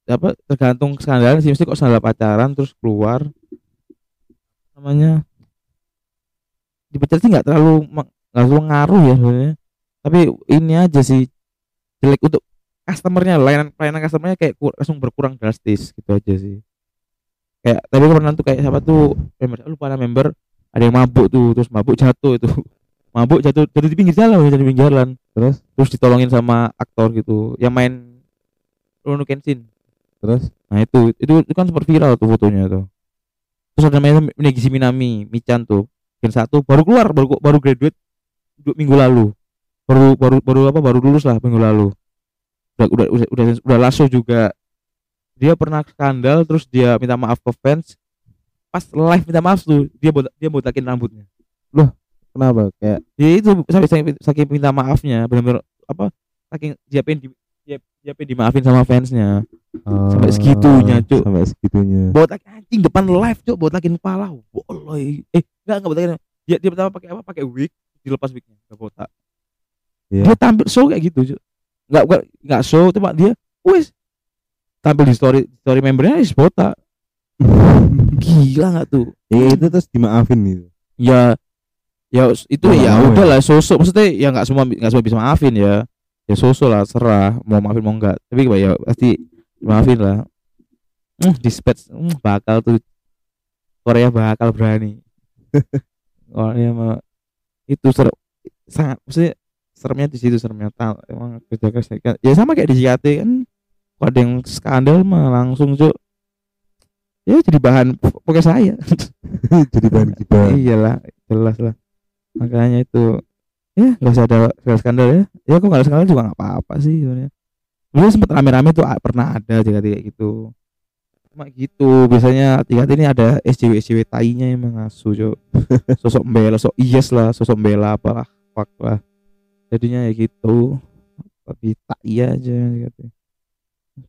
Apa tergantung skandalnya sih. Mesti kok skandal pacaran terus keluar. Namanya dipecat sih nggak terlalu nggak terlalu ngaruh ya sebenarnya. Tapi ini aja sih jelek untuk customernya layanan pelayanan customernya kayak kur- langsung berkurang drastis gitu aja sih kayak tapi pernah tuh kayak siapa tuh member lupa nama member ada yang mabuk tuh terus mabuk jatuh itu (laughs) mabuk jatuh jatuh di pinggir jalan jatuh di pinggir jalan terus terus ditolongin sama aktor gitu yang main Rurouni Kenshin terus Nah itu, itu itu kan super viral tuh fotonya tuh. Terus ada namanya Negisi Minami, Michan tuh. Gen satu baru keluar, baru baru graduate dua minggu lalu. Baru baru baru apa? Baru lulus lah minggu lalu. Udah udah udah udah, udah lasso juga. Dia pernah skandal terus dia minta maaf ke fans. Pas live minta maaf tuh, dia botak, dia botakin rambutnya. kenapa kayak Ya itu sampai saking, saking minta maafnya, benar-benar apa? Saking dia pengen di dia, dia pengen dimaafin sama fansnya. Sampai oh, segitunya, Cuk. sampai segitunya botak anjing depan live cok botakin kepala boleh eh enggak enggak botakin dia dia pertama pakai apa pakai wig dilepas wignya enggak botak Iya. dia tampil show kayak gitu cok enggak enggak enggak show cuma dia wes tampil di story story membernya is botak. (laughs) Gila enggak tuh? Ya itu terus dimaafin gitu. Ya ya itu nggak ya udah ya. lah sosok. Maksudnya ya nggak semua nggak semua bisa maafin ya. Ya sosok lah serah. Mau maafin mau enggak tapi ya pasti maafin lah. Hmm, dispatch hmm, bakal tuh. Korea bakal berani. (laughs) Korea mah itu ser sangat maksudnya seremnya di situ seremnya tahu emang kerja keras kan ya sama kayak di JKT kan kalau ada yang skandal mah langsung cuk. Ya jadi bahan pokoknya saya. (laughs) Jadi bahan gibah iyalah jelas lah. Makanya itu ya nggak usah ada skandal skandal ya. Ya kok nggak ada skandal juga nggak apa-apa sih sebenarnya. Dulu sempat rame-rame tuh ah, pernah ada jika kayak gitu. Cuma gitu biasanya tiga ini ada SJW SJW tainya emang ngasu cok (laughs) sosok membela sosok yes lah sosok membela apalah fuck lah jadinya ya gitu. Tapi tak iya aja gitu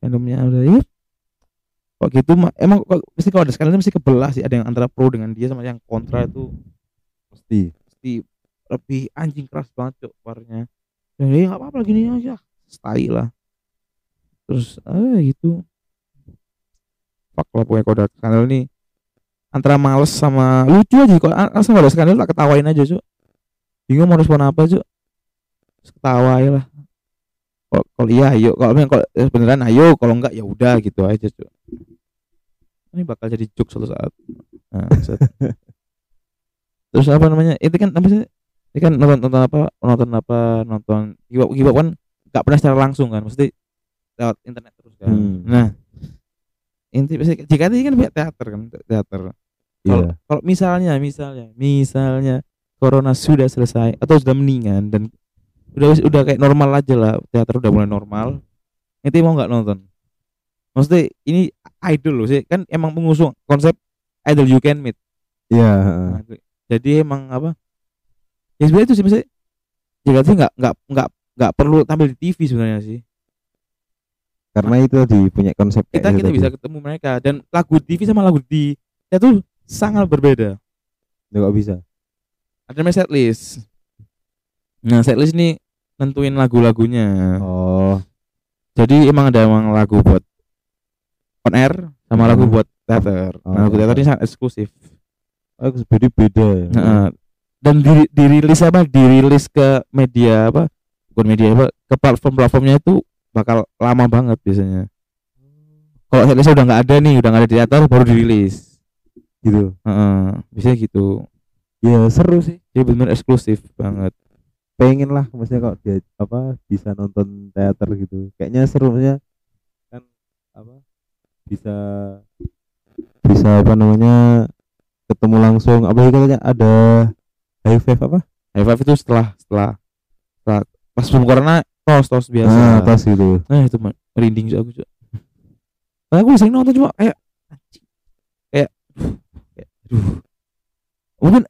fandomnya udah ya kok gitu emang kok mesti kalau ada skandal mesti kebelah sih. Ada yang antara pro dengan dia sama yang kontra itu. Pasti pasti lebih anjing keras banget cok warnya ya nggak apa-apa gini aja. Stay lah. Terus eh gitu. Fuck lah kalau ada skandal nih antara males sama lucu aja. Kok asal ada skandal tak ketawain aja cok bingung mau respon apa cok ketawa aja lah. Kalau iya ayo. Kalau memang kalau eh, beneran ayo. Kalau enggak ya udah gitu aja cok ini bakal jadi joke suatu saat. Nah, set. (laughs) terus apa namanya? Itu kan apa sih? Ini kan nonton nonton apa? Nonton apa? Nonton gibap gibap kan nggak pernah secara langsung kan. Mesti lewat internet terus kan. Hmm. nah inti pasti jika ini kan pihak teater kan teater. Kalau kalau misalnya misalnya misalnya corona sudah selesai atau sudah mendingan dan udah udah kayak normal aja lah. Teater udah mulai normal. Itu mau nggak nonton? Maksudnya ini idol loh sih. Kan emang pengusung konsep idol you can meet. Iya. Nah, itu- jadi emang apa? Ya sebenarnya itu sih maksudnya jika sih nggak nggak nggak nggak perlu tampil di TV sebenarnya sih. Karena itu tadi punya konsep kita kita tadi. bisa ketemu mereka. Dan lagu TV sama lagu di ya tuh sangat berbeda. Ya, kok bisa? Ada namanya setlist. Nah setlist ini nentuin lagu-lagunya. Oh. Jadi emang ada emang lagu buat on air sama lagu Hmm. buat teater. Oh, nah, lagu teater ini sangat eksklusif. Oh jadi beda ya? Nah, dan di, dirilis apa? Dirilis ke media apa? Bukan media apa ke platform-platformnya itu bakal lama banget biasanya. Kalau setlist udah nggak ada nih udah nggak ada di teater baru dirilis. Gitu? Heeh, biasanya gitu. Ya seru sih. Jadi benar eksklusif banget pengen lah maksudnya kalau dia apa bisa nonton teater gitu. Kayaknya seru maksudnya kan apa bisa bisa apa namanya ketemu langsung. Apa katanya ada high five apa? High five itu setelah setelah setelah pas sebelum corona tos tos biasa. Ah, tas gitu. Nah itu mah merinding juga aku juga Nah, aku sering nonton cuma kayak kayak kayak aduh. Mungkin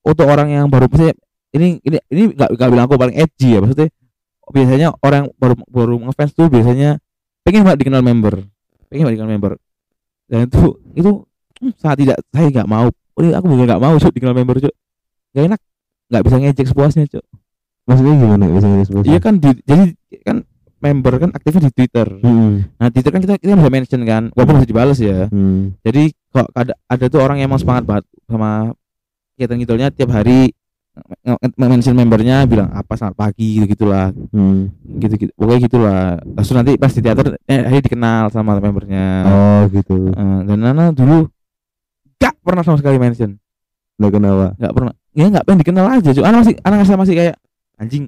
untuk orang yang baru maksudnya ini ini ini nggak nggak bilang aku paling edgy ya maksudnya biasanya orang baru baru ngefans tuh biasanya pengen banget dikenal member pengen banget dikenal member. Dan itu itu hmm, saat tidak saya nggak mau. Oh, aku juga nggak mau cuk dikenal member cuk. Nggak enak nggak bisa ngejek sepuasnya cuk. Maksudnya gimana biasanya disebut iya kan di, jadi kan member kan aktifnya di Twitter. Hmm. Nah, Twitter kan kita kita bisa mention kan, walaupun bisa dibales ya. Hmm. Jadi kok ada ada tuh orang yang emang semangat banget sama kegiatan gitunya tiap hari mention membernya bilang apa selamat pagi gitu gitulah Hmm. gitu gitu pokoknya gitulah. Terus nanti pas di teater eh, akhirnya dikenal sama membernya. Oh gitu. Eh, dan Nana dulu gak pernah sama sekali mention. Nggak kenapa gak pernah. Ya nggak pengen dikenal aja cuy anak masih anak ngerasa masih kayak anjing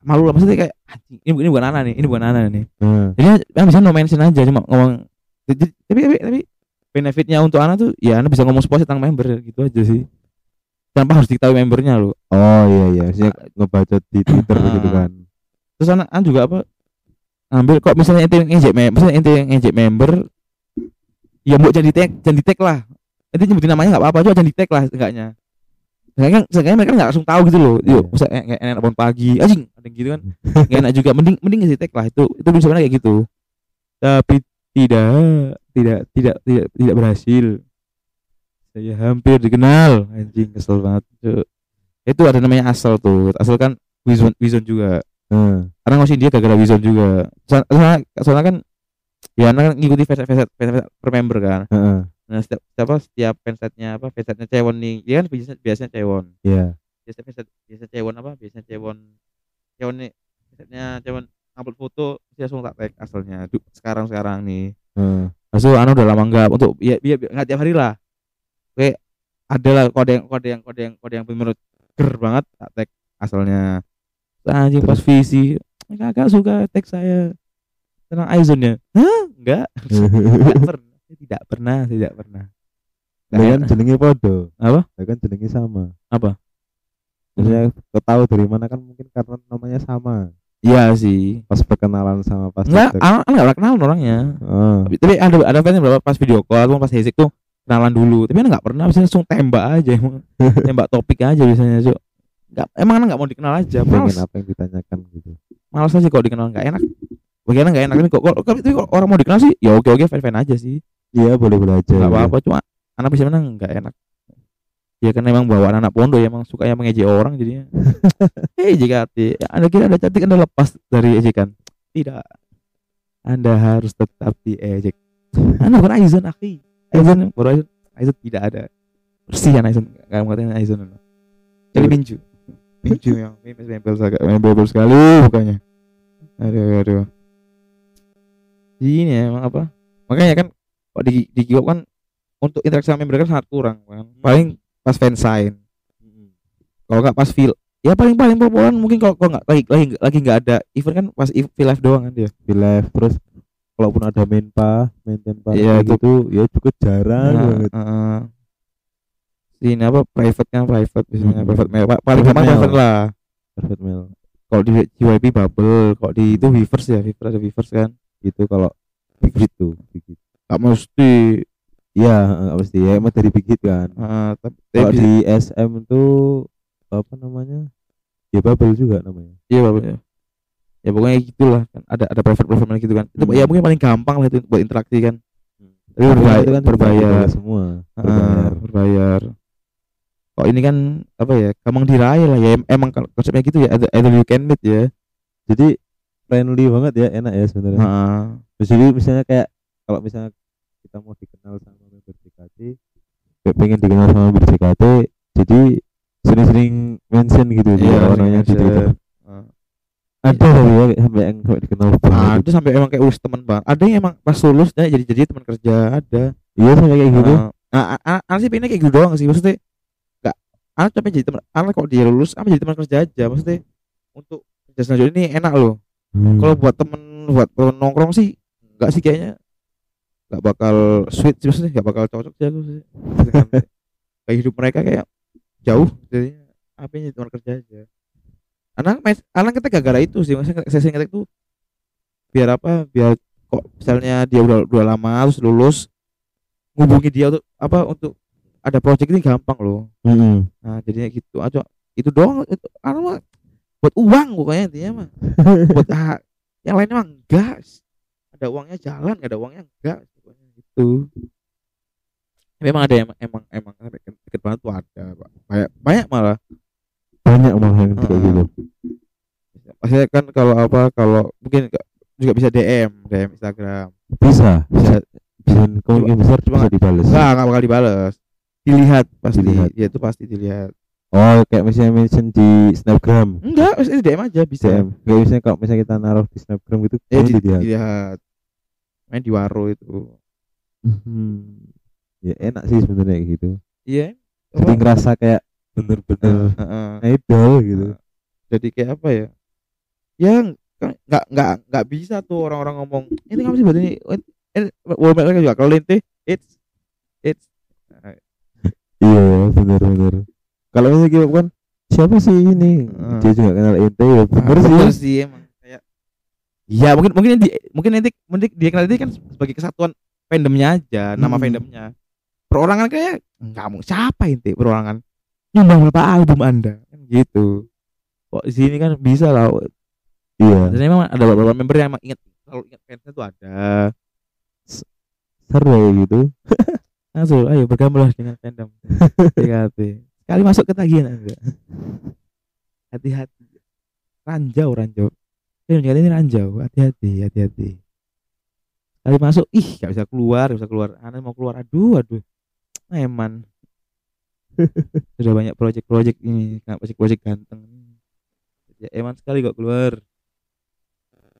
malu lah. Maksudnya kayak anjing ini, ini bukan anak nih ini bukan anak nih. Nah, jadi yang bisa no mention aja cuma ngomong tapi, tapi tapi benefitnya untuk anak tuh ya anak bisa ngomong sepuasnya tentang member gitu aja sih tanpa harus diketahui membernya lo oh iya iya. Maksudnya ngebacot di twitter gitu kan. Terus anak anak juga apa ngambil kok misalnya ente yang ngejek member misalnya ente yang ngejek member ya mau jadi tag jangan di tag lah. Ente nyebutin namanya nggak apa-apa juga jangan di tag lah enggaknya Seenggaknya, seenggaknya mereka nggak langsung tahu gitu loh. Iya. yuk masa eh, kayak enak bangun pagi anjing ada gitu kan. (laughs) Nggak enak juga mending mending ngasih tag lah. Itu itu sebenarnya kayak gitu. Tapi tidak tidak tidak tidak tidak berhasil saya hampir dikenal. Anjing kesel banget Cuk. itu ada namanya asal tuh. Asal kan Wizon Wizon juga. Nah, karena ngosiin dia gara-gara Wizon juga. Soalnya, soalnya, kan ya anak kan ngikuti fansite fansite per member kan. Heeh, nah setiap apa setiap fansite-nya apa fansite-nya Cewon nih dia kan biasanya, biasanya Cewon. Iya. Biasa biasa biasa cewon apa biasa cewon cewon nih biasanya cewon upload foto dia langsung tak tag asalnya. Sekarang sekarang nih. Heeh. Maksud anu udah lama enggak untuk ya biar nggak tiap hari lah. Oke, ada lah kode yang kode yang kode yang kode yang benar ger banget tak tag asalnya. Anjing pas visi kakak suka tag saya tentang Aizon ya. Hah? Enggak. (laughs) Enggak pernah. Tidak pernah, tidak pernah. Lah kan jenenge podo. Apa? Lah kan jenenge sama. Apa? Maksudnya kau tahu dari mana kan mungkin karena namanya sama. Iya sih. Pas perkenalan sama pas Enggak, anak enggak kenal orangnya. Heeh. Tapi, ada ada fansnya berapa pas video call atau pas Hesik tuh kenalan dulu. Tapi anak nggak pernah bisa langsung tembak aja emang. (laughs) tembak topik aja biasanya, Cuk. Enggak, emang anak nggak mau dikenal aja. pengen Males, apa yang ditanyakan gitu. males aja kalau dikenal nggak enak. Bagaimana nggak enak tapi kok kalau tapi orang mau dikenal sih ya oke oke fine fine aja sih. Iya boleh boleh aja. Nggak apa-apa cuma anak bisa menang nggak enak. Ya karena emang bawaan anak pondok ya emang suka yang mengejek orang jadinya. (laughs) Hei JKT, Anda kira Anda cantik Anda lepas dari ejekan? Tidak. Anda harus tetap diejek. Anda bukan Aizon, akhi. Aizon, baru Aizon. Aizon tidak ada. Persian Aizon. Kamu ngatain Aizon. Jadi Minju. Minju yang mempel sekali, mempel sekali bukannya. Aduh, aduh. Ini emang apa? Makanya kan kok di di Giwok kan untuk interaksi sama member kan sangat kurang kan. Paling pas fansign Mm-mm. kalau nggak pas feel ya paling paling populer mungkin kalau kalau nggak lagi lagi lagi nggak ada event kan pas ev- feel live doang kan dia Di live terus kalaupun ada main pa, main tenpa Iya, kayak gitu ya cukup jarang Nah, banget. heeh. ini apa private kan private biasanya Hmm. private mail Pa- paling Private gampang private lah Perfect mail. kalau di JYP bubble kalau di itu Weavers ya Weavers ada Weavers kan Itu kalau big hit tuh, big hit. nggak mesti Iya, nggak pasti ya emang dari big hit kan. heeh, tapi Kalau di SM tuh apa namanya? Ya bubble juga namanya. iya bubble ya ya pokoknya gitulah kan ada ada private private gitu kan itu Hmm. ya mungkin paling gampang lah itu buat interaksi kan tapi Tapi berbayar, itu kan berbayar. berbayar semua. Berbayar. berbayar. Kok ini kan apa ya? Gampang diraih lah ya. Em- Emang kalau konsepnya gitu ya. Either, either you can meet ya. Jadi friendly banget ya, enak ya sebenarnya. Heeh. Terus Jadi misalnya kayak kalau misalnya kita mau dikenal sama member JKT, kayak pengen dikenal sama member JKT, jadi sering-sering mention gitu dia sering orangnya di mention. Ada tapi ya sampai yang sampai dikenal banget. Ada sampai emang kayak wis teman bang. Ada yang emang pas lulus ya, jadi jadi teman kerja ada. Iya sampai kayak gitu. Nah, anak sih pengennya kayak gitu doang sih. Maksudnya enggak anak capek jadi teman. Anak kok dia lulus, apa jadi teman kerja aja. Maksudnya untuk kerja selanjutnya ini enak loh. Hmm. Kalau buat temen buat temen nongkrong sih enggak sih kayaknya nggak bakal sweet sih maksudnya nggak bakal cocok sih aku sih (laughs) kayak hidup mereka kayak jauh jadi apa yang teman kerja aja anak anak kita gara-gara itu sih. Maksudnya sesi ngetek tuh biar apa biar kok misalnya dia udah udah lama terus lulus ngubungi dia untuk apa untuk ada project ini gampang loh. Mm-mm. nah jadinya gitu. Aja itu doang itu mah buat uang pokoknya intinya mah. (laughs) Buat ah, yang lainnya mah enggak. Ada uangnya jalan nggak ada uangnya enggak. Pokoknya gitu. Memang ada emang emang emang deket, deket banget tuh ada Pak. banyak banyak malah Banyak malah yang kayak Heeh. gitu. maksudnya kan kalau apa kalau mungkin juga bisa DM DM Instagram Bisa, bisa bisa kemungkinan besar cuma- bisa dibales. nggak nggak bakal dibales dilihat pasti Dilihat. ya itu pasti dilihat Oh, kayak misalnya mention di Snapgram. enggak pasti DM aja bisa DM. Kayak misalnya kalau misalnya kita naruh di Snapgram gitu, ya di, dilihat. dilihat main di waro itu Hmm. Ya enak sih sebenarnya gitu. iya Jadi apa? ngerasa kayak bener-bener Heeh. idol gitu. jadi kayak apa ya ya nggak nggak nggak nggak bisa tuh orang-orang ngomong ini kamu sih buat ini ini World mereka juga kalau lente it's it's (laughs) Iya, bener-bener. Kalau misalnya gitu kan siapa sih ini? Heeh. Dia juga kenal ente ya. Bener Ah, sih. bener sih emang kayak ya mungkin mungkin di, mungkin nanti mungkin dia kenal itu kan sebagai kesatuan fandomnya aja nama Hmm. fandomnya perorangan kayak kamu siapa inti perorangan nyumbang berapa album anda? Kan gitu. Kok di sini kan bisa lah. Iya. dan emang ada beberapa member yang emang ingat kalau ingat fansnya tuh ada. Seru ya gitu. (laughs) langsung ayo bergabunglah dengan fandom. (laughs) JKT sekali masuk ketagihan anda. Hati-hati. Ranjau ranjau. JKT ini ranjau. Hati-hati hati-hati. Sekali masuk ih gak bisa keluar gak bisa keluar. Anda mau keluar aduh aduh. Eman (laughs) sudah banyak project-project ini project-project ganteng. Ya eman sekali kok keluar.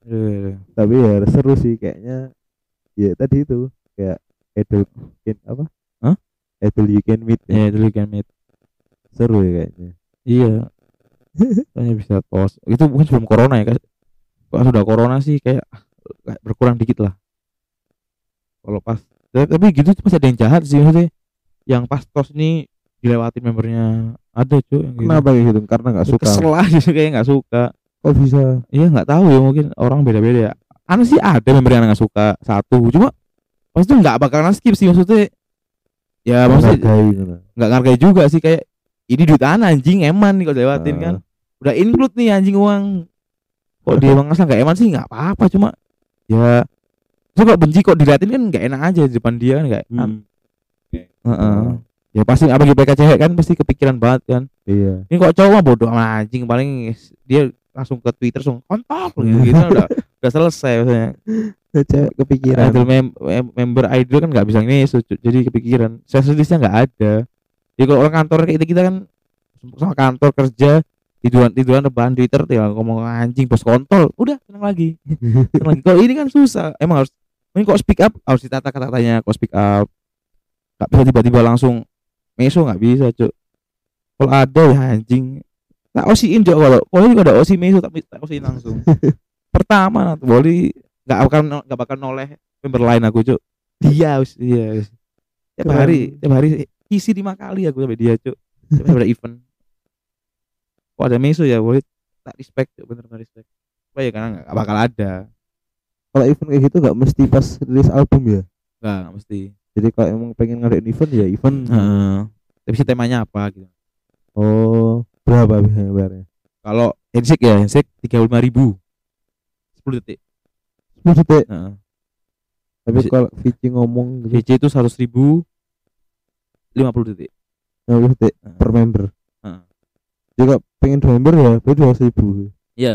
Aduh. tapi ya seru sih kayaknya. Ya tadi itu kayak can apa? Hah? idol you can meet ya. Ya. dulu kan meet. Seru ya kayaknya. Iya. (laughs) Hanya bisa tos itu mungkin sebelum corona ya kan kalau sudah corona sih kayak kayak berkurang dikit lah. Kalau pas tapi gitu pasti ada yang jahat sih maksudnya. Yang pas tos ini dilewatin membernya. Ada cuy yang gitu. kenapa kayak gitu? Karena nggak suka. Kesel aja sih, (laughs) kayak nggak suka. Kok bisa? Iya nggak tahu ya mungkin orang beda-beda ya. Aneh sih ada member yang nggak suka. Satu. Cuma pas itu nggak bakalan skip sih maksudnya. Ya maksudnya Menghargai gitu. nggak ngargai juga sih kayak ini duit anjing eman nih kalau lewatin Ah. kan. Udah include nih anjing uang. Kok dia (laughs) emang nggak eman sih? Nggak apa-apa cuma ya. Kok benci kok diliatin kan nggak enak aja di depan dia kan nggak Hmm, Heeh. Ya pasti apa mereka cewek kan pasti kepikiran banget kan. Iya. Ini kok cowok mah bodoh amat anjing paling dia langsung ke Twitter langsung kontol gitu, gitu udah udah selesai maksudnya. Cewek kepikiran. Idol mem- mem- member idol kan nggak bisa ini jadi kepikiran. Sensitifnya nggak ada. Jadi kalau orang kantor kayak kita kita kan sama kantor kerja tiduran tiduran rebahan Twitter tinggal ngomong anjing bos kontol udah tenang lagi. (laughs) Tenang lagi. Kalau ini kan susah emang harus ini kok speak up harus ditata kata-katanya kok speak up. Nggak bisa tiba-tiba langsung meso nggak bisa cuk. Kalau ada ya anjing. Tak osiin juga kalau kalau ini ada osi meso tapi tak osiin langsung. (laughs) Pertama nanti boleh nggak akan nggak bakal noleh member lain aku cuk. Dia wis dia wis. tiap hari tiap hari isi lima kali aku sampai dia cuk. Sampai ada event. Kok ada meso ya boleh tak respect cuk. Bener bener respect. Apa ya karena nggak nggak bakal ada. Kalau event kayak gitu nggak mesti pas rilis album ya? Nggak nggak mesti jadi kalau emang pengen ngadain event ya event. Heeh. tapi sih temanya apa gitu? Oh berapa biasanya bayarnya? Kalau handshake ya handshake tiga lima ribu. Sepuluh detik. 10 detik? Heeh. tapi kalau Vici ngomong gitu. VC itu seratus ribu lima puluh detik. 50 detik Heeh. per member. Heeh. jika pengen dua member ya berarti dua ribu. Iya.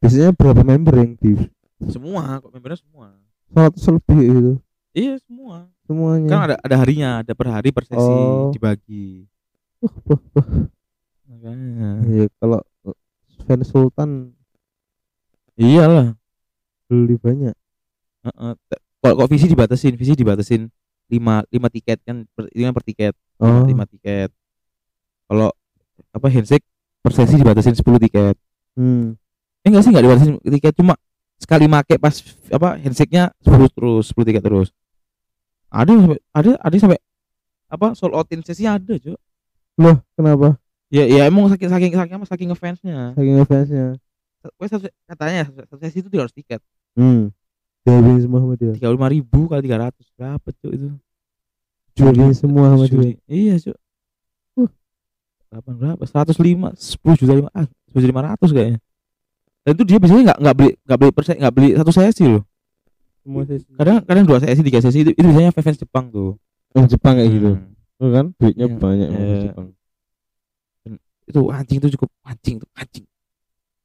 Biasanya berapa member yang di semua kok membernya semua? 100 lebih gitu iya semua. Semuanya. Kan ada ada harinya ada per hari per sesi Oh. dibagi. Makanya. Ya kalau fans Sultan iyalah. beli banyak. Heeh. T- kalau kok visi dibatasin visi dibatasin lima lima tiket kan per, ini kan per tiket. Oh. Lima tiket. Kalau apa handshake per sesi dibatasin 10 tiket. Hmm. eh enggak sih enggak dibatasin tiket cuma sekali make pas apa handshake-nya 10 terus 10 tiket terus ada yang sampai ada ada yang sampai apa sold outin sesi ada cuy loh kenapa? Ya ya emang saking saking saking apa saking ngefansnya. Saking fansnya Wes katanya satu sesi itu 300 tiket. Hmm. Dihabisin semua sama dia. Tiga lima ribu kali tiga ratus berapa cuy itu? Dihabisin semua sama dia. iya cuy delapan berapa? Seratus lima sepuluh juta lima ah sepuluh lima ratus kayaknya. Dan itu dia biasanya nggak nggak beli nggak beli persen nggak beli satu sesi loh semua sesi. kadang kadang dua sesi tiga sesi itu, itu biasanya fans Jepang tuh. Yang Jepang kayak gitu? Hmm. Oh kan? Duitnya Iya. banyak sama Iya. Jepang. Itu anjing itu cukup anjing tuh anjing.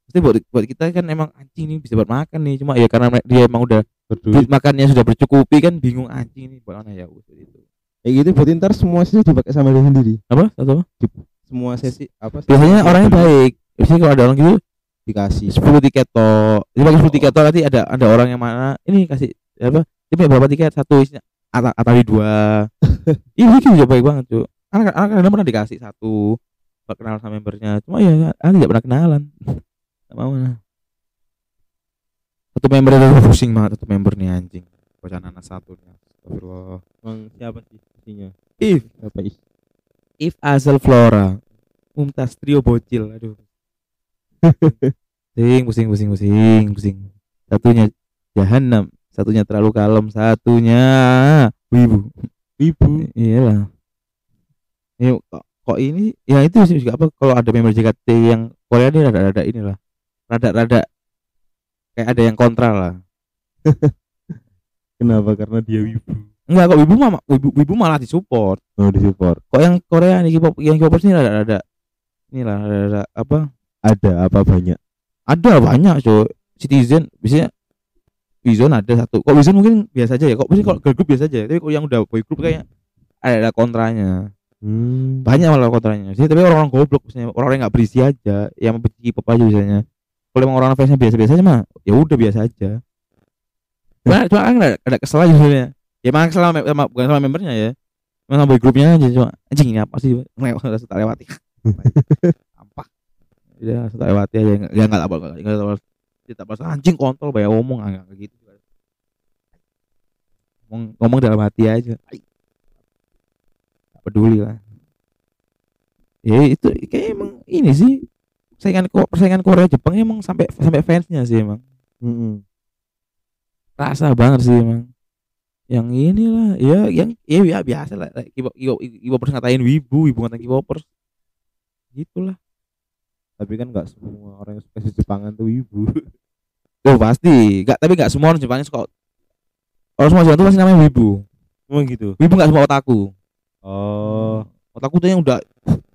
Maksudnya buat buat kita kan emang anjing ini bisa buat makan nih. Cuma ya karena dia emang udah duit makannya sudah bercukupi kan bingung anjing ini buat mana ya udah itu. Kayak gitu berarti ntar semua sesi dipakai sama dia sendiri. Apa? Satu? Apa? semua sesi apa biasanya orangnya baik. Biasanya kalau ada orang gitu dikasih 10 tiket toh. Jadi pakai 10 tiket toh nanti ada ada orang yang mana ini kasih apa punya berapa tiket? Satu isinya atau dua. (laughs) Ini gitu juga baik banget cuy anak anak kadang pernah dikasih satu kenal sama membernya. Cuma ya anak tidak pernah kenalan. (laughs) Gak mau nah. satu member itu pusing banget satu member nih anjing. Bocah anak satu nih Astagfirullah. Emang siapa sih isinya? If. Siapa is? If Azel Flora. Mumtaz trio bocil aduh pusing pusing pusing pusing pusing. Satunya jahanam satunya terlalu kalem satunya wibu. Ibu iyalah. Ini kok, kok ini? Ya itu sih juga apa kalau ada member JKT yang Korea ini rada-rada inilah. Rada-rada kayak ada yang kontra lah. (laughs) Kenapa? Karena dia wibu. Enggak kok wibu mah wibu, wibu malah disupport. Mau disupport. Kok yang Korea nih K-pop yang K-pop ini rada-rada inilah rada-rada apa ada apa banyak? Ada banyak cuy citizen biasanya Wizon ada satu. Kok Wizon mungkin biasa aja ya? Kok mungkin kalau girl group biasa aja tapi kalau yang udah boy group kayaknya ada, ada kontranya. Hmm. banyak malah kontranya. Sih tapi orang-orang goblok maksudnya orang-orang yang nggak berisi aja. Yang benci K-pop aja biasanya. Kalau emang orang fansnya biasa-biasa aja mah ya udah biasa aja. Cuma cuma kan ada, ada kesel aja sebenarnya. Ya emang kesel sama, sama- bukan sama membernya ya. Emang sama boy grupnya aja cuma anjing ini apa sih? Lewat (laughs) tak lewati (laughs) ya lewati aja ya nggak apa nggak nggak apa tak pas anjing kontol banyak ngomong ah, nggak gitu ngomong, ngomong dalam hati aja. Nggak peduli lah. Ya itu kayak emang ini sih persaingan persaingan Korea Jepang emang sampai sampai fansnya sih emang. Mm-mm. rasa banget sih emang. Yang inilah ya yang ya, ya biasa lah K-pop K-popers ngatain wibu wibu ngatain K-popers. Gitulah tapi kan nggak semua orang yang suka si Jepangan tuh ibu. (laughs) Oh pasti. Nggak tapi nggak semua orang Jepangnya suka. Orang semua Jepang tuh pasti namanya wibu. Emang gitu? Wibu nggak semua otaku. Oh. Otaku tuh yang udah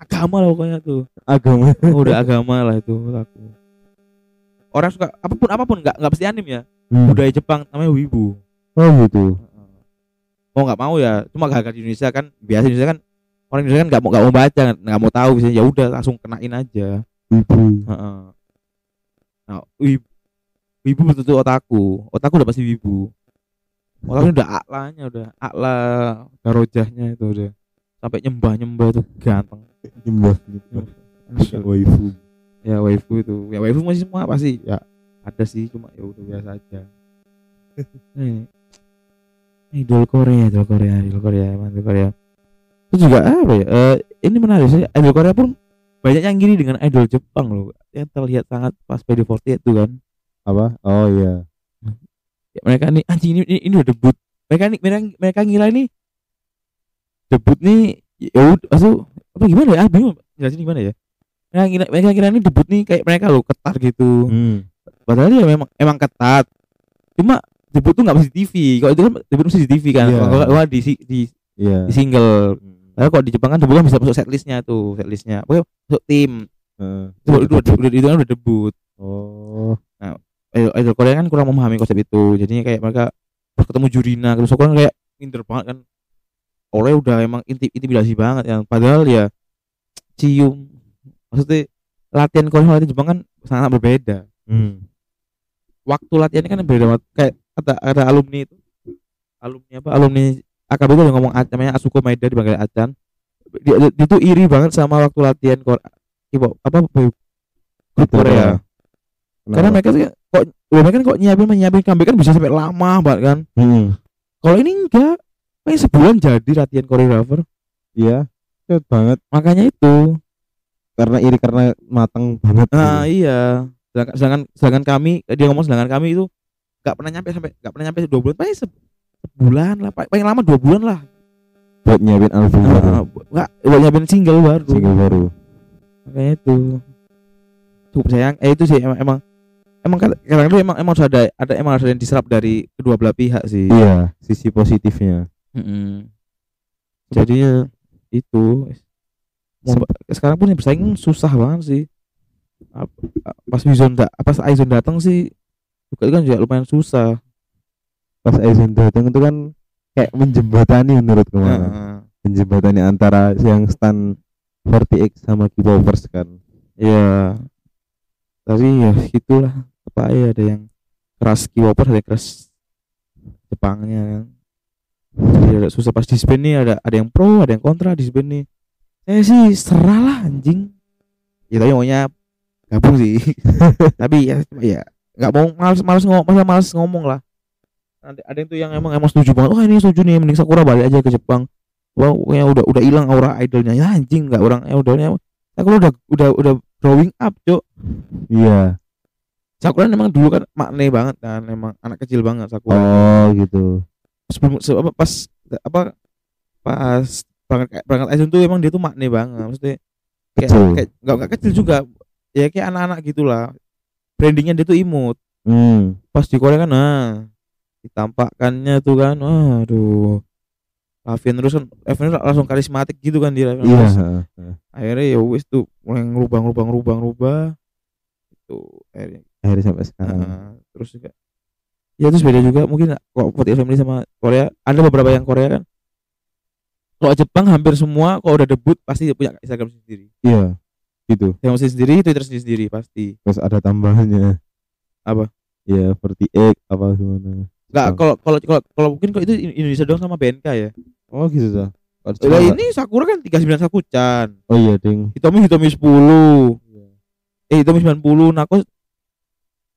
agama lah pokoknya tuh. Agama. Oh, (laughs) udah agama lah itu otaku. Orang suka apa pun apa pun nggak nggak pasti anim ya. Hmm. budaya Jepang namanya wibu. Oh gitu. Mau nggak mau ya cuma gak di Indonesia kan biasa Indonesia kan orang Indonesia kan nggak mau nggak mau baca nggak mau tahu bisa ya udah langsung kenain aja ibu. Heeh. nah wibu, wibu betul otaku otaku udah pasti wibu. Otaku udah aklanya udah akla garojahnya itu udah. Sampai nyembah nyembah tuh ganteng. Nyembah nyembah. Waifu. Ya waifu itu. Ya waifu masih semua pasti. Ya. Ada sih cuma ya udah biasa aja. (laughs) Eh, idol Korea idol Korea idol Korea idol Korea. Itu juga apa ya? Eh, ini menarik sih. Idol Korea pun banyak yang gini dengan idol Jepang loh yang terlihat sangat pas PD48 itu kan. Apa? Oh iya. Ya, mereka nih anjing ini, ini ini udah debut. Mereka nih mereka, mereka ngira ini debut nih ya udah apa gimana ya? Ah, bingung jelasin gimana ya? Mereka kira mereka kira ini debut nih kayak mereka loh ketar gitu. Hmm. padahal ya memang emang ketat. Cuma debut tuh nggak mesti TV kalau itu kan debut mesti di TV kan Iya. kalau di, si- di iya. di single. Hmm. Padahal kalau di Jepang kan debut kan bisa masuk setlistnya tuh setlistnya. Pokoknya masuk tim. Heeh. itu, itu, udah, udah, itu kan udah debut. Oh. Idol, idol Korea kan kurang memahami konsep itu. Jadinya kayak mereka pas ketemu Jurina terus aku kan kayak minder banget kan. Korea udah emang inti, intimidasi banget yang padahal ya cium. Maksudnya latihan Korea sama latihan Jepang kan sangat berbeda. Hmm. waktu latihannya kan beda banget. Kayak ada ada alumni itu. Alumni apa? Alumni AKB itu udah ngomong namanya Asuko Maeda dipanggil Acan dia, dia, dia tuh iri banget sama waktu latihan Korea K-pop apa grup Korea. Kenapa? karena mereka tuh kok mereka kan kok nyiapin nyiapin comeback kan bisa sampai lama banget kan. Hmm. kalau ini enggak kayak sebulan jadi latihan koreografer. Iya cepet banget. Makanya itu. Karena iri karena matang banget. Nah gitu. iya. Sedangkan, sedangkan sedangkan kami dia ngomong sedangkan kami itu nggak pernah nyampe sampai nggak pernah nyampe dua bulan paling sebulan lah paling lama dua bulan lah. Buat nyiapin album baru? Heeh, bu- nggak buat nyiapin single baru. Single baru. Makanya itu. Cukup sayang. Eh itu sih emang emang emang kadang itu emang emang harus ada ada emang harus ada yang diserap dari kedua belah pihak sih. Iya sisi positifnya. Mm-mm. jadi ya itu. Sekarang pun yang bersaing susah banget sih. Pas Wizon pas Aizon datang sih juga kan juga lumayan susah pas Aizen datang itu kan kayak menjembatani menurut ke mana Heeh. menjembatani antara yang stan 40x sama K-popers kan Iya. Tapi ya gitulah. Apa ya ada yang keras K-popers ada yang keras Jepangnya kan. Jadi ada susah pas disband nih ada ada yang pro, ada yang kontra disband nih. Saya sih serah lah anjing. Ya tapi maunya gabung sih. (laughs) tapi ya ya nggak mau males males ngomong masa males ngomong lah. Ada ada yang tuh yang emang emang setuju banget. Wah ini setuju nih mending Sakura balik aja ke Jepang. Wah pokoknya udah udah hilang aura idolnya. Ya anjing nggak orang ya udahnya Sakura udah udah udah growing up, Cuk. iya Sakura emang dulu kan makne banget kan, emang anak kecil banget Sakura. oh gitu Sebelum se- apa, pas apa pas berangkat berangkat Aizen tuh emang dia tuh makne banget. Maksudnya kayak Kecil. kayak nggak nggak kecil juga. Ya kayak anak-anak gitulah. Brandingnya dia tuh imut. hmm. Pas di Korea kan nah ditampakkannya tuh kan, aduh. Lavin terus kan Lavin langsung karismatik gitu kan dia Lavin. iya akhirnya ya wis tuh mulai ngerubah ngerubah ngerubah ngerubah. Itu akhirnya. Akhirnya sampai sekarang. Nah, terus juga ya terus beda juga mungkin kok Forty Family sama Korea. Ada beberapa yang Korea kan. Kalau Jepang hampir semua kalau udah debut pasti punya Instagram sendiri. Iya gitu. Instagram sendiri Twitter sendiri, sendiri pasti. Terus ada tambahannya. Apa? ya 48 apa gimana Enggak, kalau kalau kalau kalau mungkin kok itu Indonesia doang sama BNK ya. oh gitu Kalau Lah ini Sakura kan 39 Sakuchan. oh iya ding Hitomi Hitomi 10. Eh Hitomi 90 Nako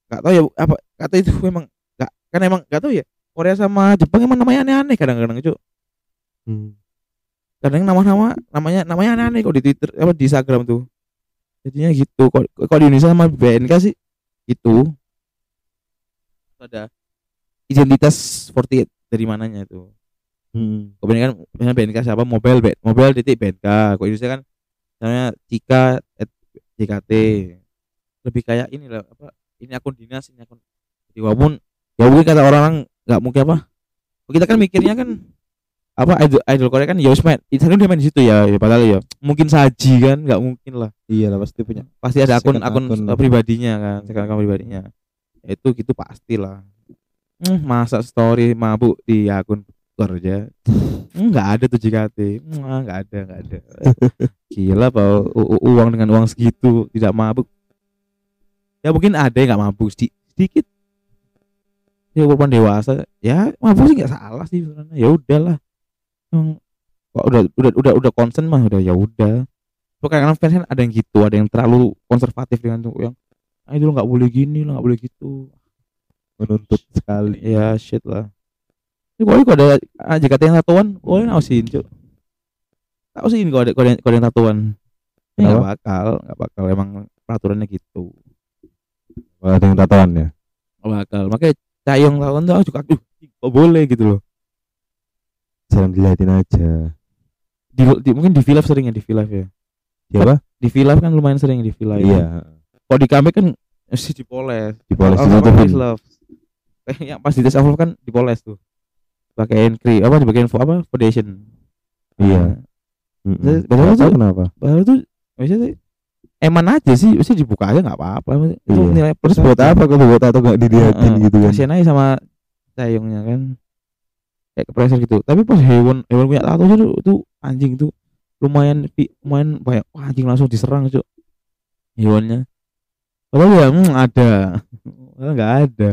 enggak tahu ya apa kata itu (laughs) memang enggak kan emang enggak tahu ya. Korea sama Jepang emang namanya aneh-aneh kadang-kadang itu. hmm. Kadang nama-nama namanya namanya aneh-aneh kok di Twitter apa di Instagram tuh. Jadinya gitu. Kok kalau di Indonesia sama BNK sih itu ada identitas 48 dari mananya itu. Hmm. kebanyakan misalnya BNK siapa? Mobile B- mobile titik BNK. Kok Indonesia kan misalnya Cika at JKT lebih kayak ini lah apa ini akun dinas ini akun jadi walaupun ya mungkin kata orang nggak mungkin apa. Kita kan mikirnya kan apa idol, idol Korea kan ya main Instagram dia main di situ ya, ya padahal ya mungkin saji kan nggak mungkin lah. Iya lah pasti punya. Pasti ada akun akun, akun. pribadinya kan second akun pribadinya. Ya itu gitu pastilah hmm, masa story mabuk di akun kerja. Hmm, nggak ada tuh JKT Hmm, ah, nggak ada nggak ada. Gila u- uang dengan uang segitu tidak mabuk. Ya mungkin ada yang nggak mabuk sedi- sedikit. Ya walaupun dewasa. Ya mabuk sih nggak salah sih sebenarnya. Ya udahlah. Emang, kok udah udah udah udah concern mah udah ya udah. Lo kadang kan ada yang gitu, ada yang terlalu konservatif dengan tuh yang ah itu lo nggak boleh gini, lo nggak boleh gitu. Menuntut sekali Ya shit lah. Ini kalau kalau ada ah, JKT yang tatuan, boleh nausin cuy. Nausin kalau ada kalau ada, kalau ada yang tatuan. Ya nggak bakal, nggak bakal emang peraturannya gitu. Kalau ada yang tatoan ya Nggak bakal. Makanya Cayong tatuan tuh juga aduh, kok boleh gitu loh. jarang dilihatin aja Di, di- mungkin di V Live sering ya di V Live ya. siapa Di V Live kan lumayan sering di V Live. iya Kalau di kami kan mesti dipoles. dipoles sama ditutupin Face Love. Eh, yang pas di tes love kan dipoles tuh. Pakein krim apa dibagian fo- apa foundation. Iya. Nggak tahu tuh- kenapa Baru tuh biasanya sih eman aja sih, mesti dibuka aja nggak apa-apa. Itu Iya. nilai terus plus buat apa kalau buat tato nggak dilihatin gitu kan Kasihan aja sama sayungnya kan. Kayak kepreser gitu. Tapi pas hewan hewan punya tato itu, itu anjing tuh lumayan lumayan banyak Wah, anjing langsung diserang cuy hewannya padahal ya hmm, ada (laughs) nggak ada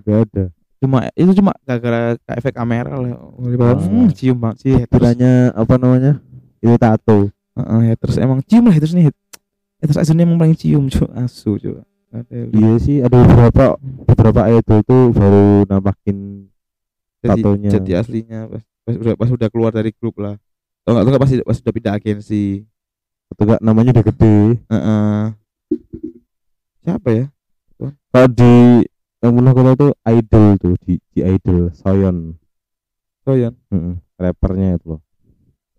nggak ada. Cuma itu cuma gara-gara efek kamera lah. Ah. Padahal, hmm, cium banget sih haters apa namanya itu tato. Heeh, haters emang cium lah haters nih. Haters aslinya emang paling cium cuy asu cuy ada iya sih ada beberapa beberapa idol tuh baru nampakin jadi, tatonya. jadi aslinya pas, pas udah pas udah keluar dari grup lah. Kalau nggak tuh pasti pas udah pindah agensi? Atau enggak namanya udah gede. Heeh. siapa ya? Kalau di yang tahu tuh idol tuh di, di idol Soyeon Soyan Heeh, rappernya itu loh